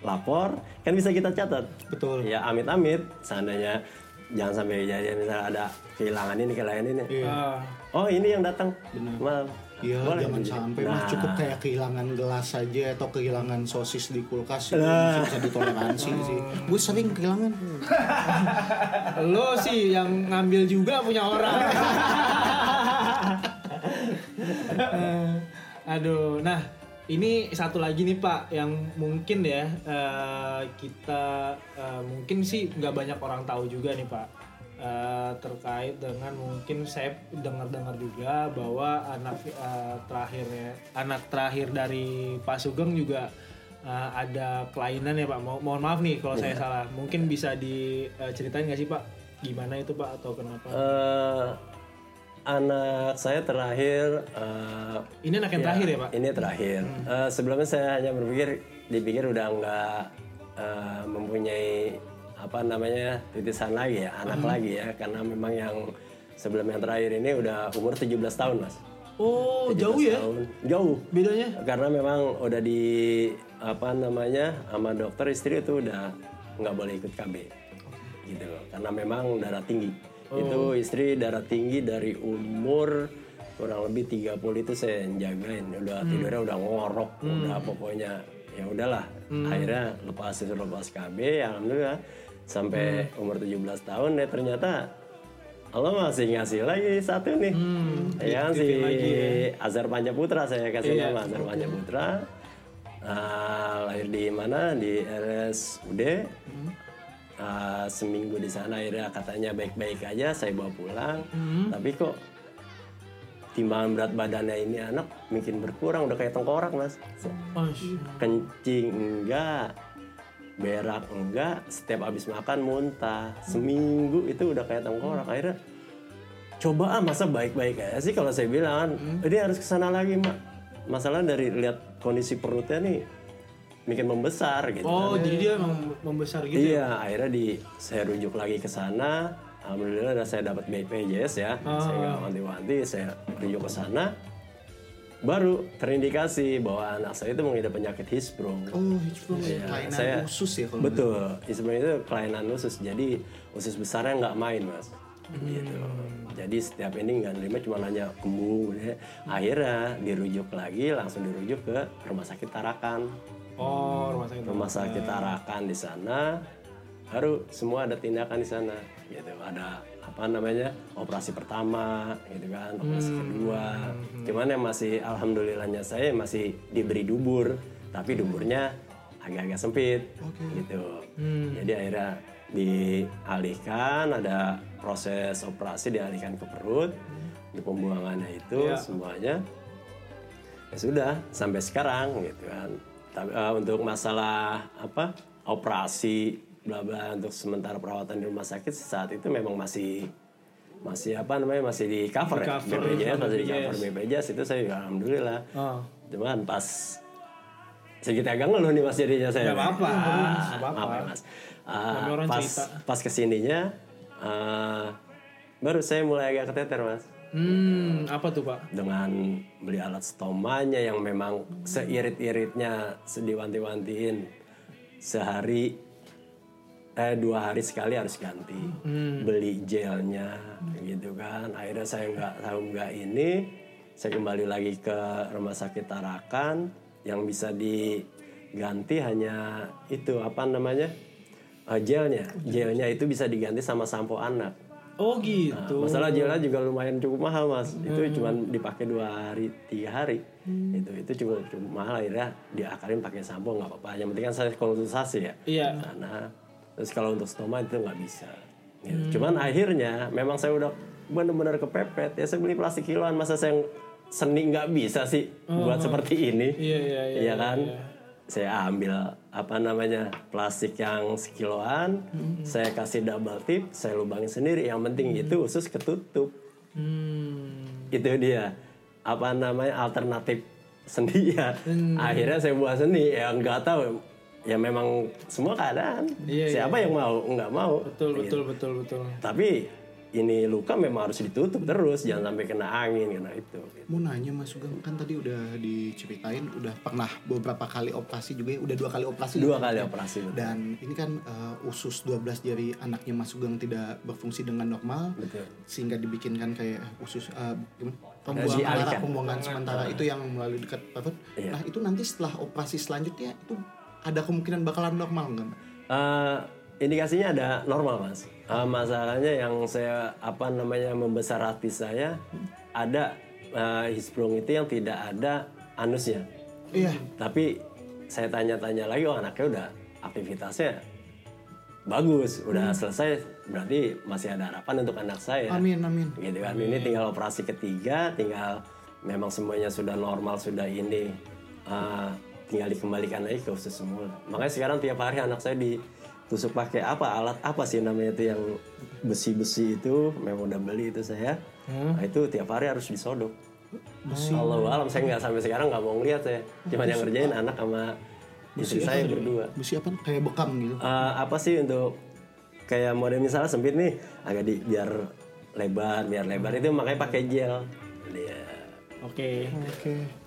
lapor kan bisa kita catat. Betul. ya amit-amit seandainya jangan sampai kejadian misalnya ada kehilangan ini kehilangan ini. Ah, oh ini yang datang. Mal. Iya, jangan sampai mas Nah. cukup kayak kehilangan gelas saja atau kehilangan sosis di kulkas itu masih bisa ditoleransi sih. Gue sering kehilangan. lo sih yang ngambil juga punya orang Eh, aduh nah ini satu lagi nih pak yang mungkin ya eh, kita eh, mungkin sih nggak banyak orang tahu juga nih pak Eh, terkait dengan mungkin saya dengar-dengar juga bahwa anak eh, terakhirnya anak terakhir dari Pak Sugeng juga eh, ada kelainan ya Pak. Mo- mohon maaf nih kalau saya salah. Mungkin bisa diceritain nggak sih Pak gimana itu Pak atau kenapa? Eh, anak saya terakhir eh, Ini anak yang terakhir ya Pak? Ini terakhir. Eh, sebelumnya saya hanya berpikir, dipikir udah nggak eh, mempunyai apa namanya titisan lagi ya, anak lagi ya, karena memang yang sebelum yang terakhir ini udah umur 17 tahun mas. Oh 17 jauh ya tahun. Jauh. bedanya? Karena memang udah di apa namanya sama dokter istri itu udah nggak boleh ikut KB gitu loh. Karena memang darah tinggi. Itu istri darah tinggi dari umur kurang lebih 30 itu saya jagain. Udah tidurnya udah ngorok, udah pokoknya ya udahlah. Akhirnya lepas lepas KB, alhamdulillah sampai umur 17 tahun ya ternyata Allah masih ngasih lagi satu nih. ya kan si Azhar Pancaputra saya kasih nama Azhar Pancaputra. Ah, lahir di mana? Di RSUD. Ah, seminggu di sana akhirnya katanya baik-baik aja saya bawa pulang. Tapi kok timbangan berat badannya ini anak mungkin berkurang udah kayak tengkorak mas kencing enggak berak enggak setiap habis makan muntah seminggu itu udah kayak tengkorak akhirnya coba ah masa baik-baik aja sih kalau saya bilang kan ini harus ke sana lagi mak masalah dari lihat kondisi perutnya nih bikin membesar gitu Oh jadi dia mem- membesar gitu? ya? Iya, akhirnya di saya rujuk lagi ke sana. Alhamdulillah saya dapat BPJS ya. Saya nggak wanti-wanti, saya rujuk ke sana. Baru terindikasi bahwa anak saya itu mengidap penyakit hispro. Oh, itu Iya, kelainan saya- usus ya kalau Betul, hispro itu kelainan usus. Jadi usus besarnya nggak main mas. Hmm. Gitu. Jadi setiap ini nggak nerima cuma hanya kembung. ya. Akhirnya dirujuk lagi, langsung dirujuk ke rumah sakit Tarakan Oh rumah sakit. rumah sakit Tarakan di sana baru semua ada tindakan di sana gitu ada apa namanya operasi pertama gitu kan operasi kedua. Cuman yang masih alhamdulillahnya saya masih diberi dubur tapi duburnya agak-agak sempit gitu. Jadi akhirnya dialihkan ada proses operasi dialihkan ke perut di pembuangannya itu semuanya. Ya sudah sampai sekarang gitu kan. Tapi eh, untuk masalah apa operasi bla bla untuk sementara perawatan di rumah sakit saat itu memang masih masih apa namanya masih di cover, ya. BPJS masih di cover BPJS itu saya juga alhamdulillah. Oh. cuman pas sedikit agak ngeluh nih mas jadinya saya. Gak apa-apa, Ah, apa-apa. ya mas. Ah, pas cerita. pas ke sininya eh, baru saya mulai agak keteter mas. Hmm apa tuh Pak? dengan beli alat stomanya yang memang seirit-iritnya diwanti-wantiin sehari eh dua hari sekali harus ganti beli gelnya gitu kan akhirnya saya nggak tahu nggak ini saya kembali lagi ke rumah sakit Tarakan yang bisa diganti hanya itu apa namanya Eh, gelnya gelnya itu bisa diganti sama sampo anak Oh gitu. Nah, masalah jelnya juga lumayan cukup mahal mas. Itu cuma dipakai dua hari, tiga hari. Itu itu cukup, cukup mahal akhirnya diakalin pakai sampo nggak apa-apa. Yang penting kan saya konsultasi ya. Iya. Karena terus kalau untuk stoma itu nggak bisa. Gitu. Cuman akhirnya memang saya udah benar-benar kepepet ya saya beli plastik kiloan masa saya seni nggak bisa sih buat seperti ini. Iya iya iya. Iya kan? Saya ambil apa namanya plastik yang sekiloan, saya kasih double tip, saya lubangin sendiri. Yang penting itu usus ketutup. Hmm. Itu dia apa namanya alternatif seni ya. Akhirnya saya buat seni ya nggak tahu. Ya memang semua keadaan. Iya, Siapa yang mau nggak mau. Betul betul betul betul. Tapi ini luka memang harus ditutup terus, jangan sampai kena angin kena itu. Mau nanya Mas Sugeng kan tadi udah diceritain udah pernah beberapa kali operasi juga ya, udah dua kali operasi. Dua ya? kali operasi. betul. Dan ini kan eh, usus 12 jari anaknya Mas Sugeng tidak berfungsi dengan normal Betul. sehingga dibikinkan kayak usus eh, gimana? Pembuangan darah, pembuangan sementara itu yang melalui dekat perut. Iya. Nah, itu nanti setelah operasi selanjutnya itu ada kemungkinan bakalan normal nggak? Eh, indikasinya ada normal mas. Eh, masalahnya yang saya apa namanya membesar hati saya ada uh, hisprung itu yang tidak ada anusnya. Iya. Tapi saya tanya-tanya lagi, oh anaknya udah aktivitasnya bagus, udah selesai, berarti masih ada harapan untuk anak saya. Amin amin. Gitu kan, ini tinggal operasi ketiga, tinggal memang semuanya sudah normal, sudah ini, uh, tinggal dikembalikan lagi ke usus semula. Makanya sekarang tiap hari anak saya ditusuk pakai apa alat apa sih namanya itu yang besi-besi itu, memang udah beli itu saya. Nah, itu tiap hari harus disodok. Allah alam saya nggak sampai sekarang nggak mau ngeliat saya, cuma yang ngerjain anak sama istri saya berdua. Besi apa? Kayak bekam gitu. Eh, apa sih untuk kayak model misalnya sempit nih agak di biar lebar biar lebar itu makanya pakai gel Iya. Oke. Oke.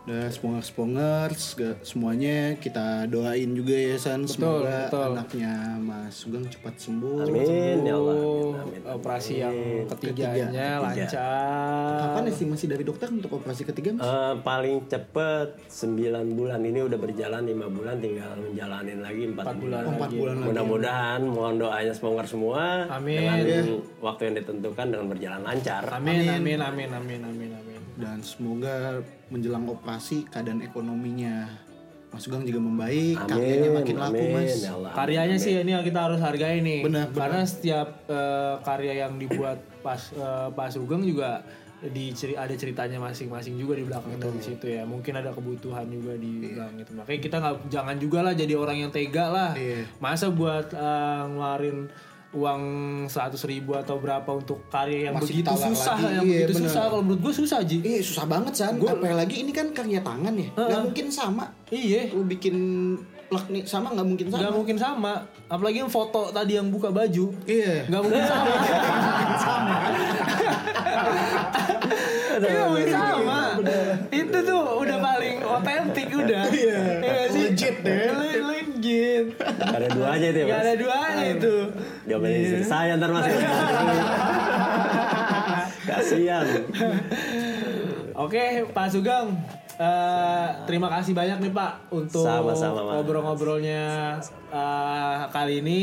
Udah spongers spongers semuanya kita doain juga ya San semoga betul. anaknya Mas Sugeng cepat sembuh. amin ya Allah Oh, amin, amin. operasi yang ketiganya lancar. Kapan estimasi dari dokter untuk operasi ketiga Mas? Eh, paling cepet 9 bulan ini udah berjalan lima bulan tinggal menjalanin lagi 4, bulan. Oh, Empat bulan lagi. Mudah-mudahan mohon doanya sponger semua Amin. dengan waktu yang ditentukan dengan berjalan lancar. Amin, amin, amin, amin, amin, amin. Dan semoga menjelang operasi keadaan ekonominya Mas Sugeng juga membaik, karyanya makin laku Mas. ya Allah. Karyanya sih ini yang kita harus hargai nih. Benar, Karena setiap eh, karya yang dibuat pas eh, Pak Sugeng juga di ada ceritanya masing-masing juga di belakang itu di situ ya. Mungkin ada kebutuhan juga di belakang itu. Makanya kita nggak jangan juga lah jadi orang yang tega lah. Iya. Masa buat eh, ngeluarin uang 100 ribu atau berapa untuk karya yang Masih begitu susah lagi. yang Iya, begitu benar. susah kalau menurut gue susah Ji Iya susah banget San. Apalagi ini kan karya tangan ya. Gak mungkin sama. iya Lu bikin plak nih sama nggak mungkin sama. nggak mungkin sama apalagi yang foto tadi yang buka baju Iya. nggak mungkin sama Iya mungkin sama itu tuh udah paling otentik udah iya sih Legit deh. Gak ada duanya itu ya nggak mas. ada duanya itu Jawabannya istri saya ntar mas. Kasihan. Oke Pak Sugeng eh, terima kasih banyak nih Pak untuk ngobrol-ngobrolnya eh, kali ini.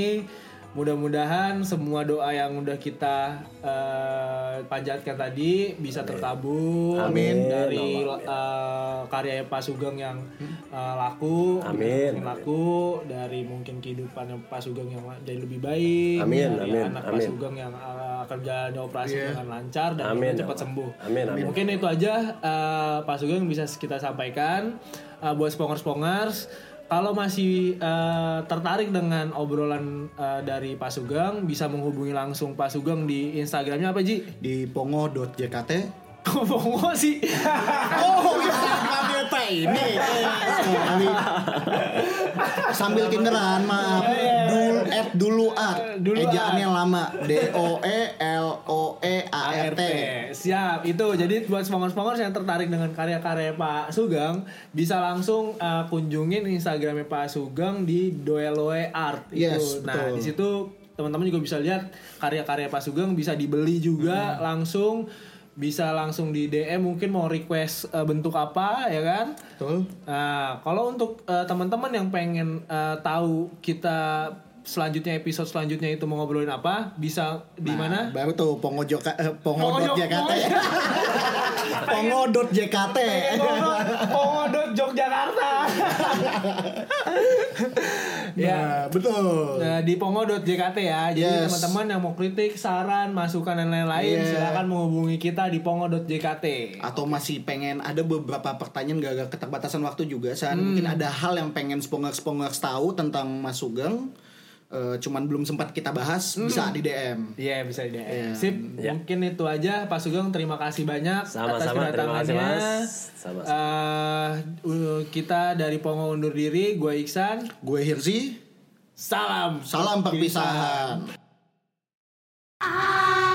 Mudah-mudahan semua doa yang udah kita eh, panjatkan tadi bisa terkabul Amin. dari eh, karya Pak Sugeng yang eh, laku, Amin. yang laku dari mungkin kehidupan Pak Sugeng yang jadi lebih baik, Amin, dari amin, anak Pak amin. Sugeng yang eh, akan menjalani operasi dengan lancar dan Amin, cepat ya sembuh. Amin, amin. Mungkin itu aja eh, Pak Sugeng bisa kita sampaikan Eh, buat spongers-spongers. Kalau masih eh, tertarik dengan obrolan eh, dari Pak Sugeng, bisa menghubungi langsung Pak Sugeng di Instagramnya apa Ji? Di pongo.jkt. Ngomong sih. Oh, Instagramnya Pak ini. Sambil tinderan, maaf. Dul at dulu art. Dulu Ejaannya lama. D O E L O E A R T. Siap, itu. Jadi buat sponsor-sponsor yang tertarik dengan karya-karya Pak Sugeng, bisa langsung uh, kunjungin Instagramnya Pak Sugeng di Doeloe Art. Yes, itu. Nah, betul. di situ teman-teman juga bisa lihat karya-karya Pak Sugeng bisa dibeli juga langsung bisa langsung di DM mungkin mau request uh, bentuk apa ya kan Betul. Nah, kalau untuk uh, teman-teman yang pengen uh, tahu kita selanjutnya episode selanjutnya itu mau ngobrolin apa bisa di mana Nah, baru tuh Pongo Joka, eh, Pongo Pongo dot Jo- JKT. Pongo dot JKT. Pongodot Yogyakarta ya Nah, betul. Nah, di pongo.jkt ya. Jadi Yes. teman-teman yang mau kritik, saran, masukan dan lain-lain Iya. silakan menghubungi kita di pongo.jkt. atau masih pengen ada beberapa pertanyaan gak, gak keterbatasan waktu juga San Hmm. mungkin ada hal yang pengen spongers spongers tahu tentang Mas Sugeng eh, cuman belum sempat kita bahas Hmm. bisa di DM Iya bisa di DM. Iya. Sip, Ya. mungkin itu aja Pak Sugeng terima kasih banyak Sama-sama, terima kasih, Mas. Sama-sama. Eh, uh, kita dari Pongo undur diri, gue Iksan. gue Hirzi Salam. salam perpisahan I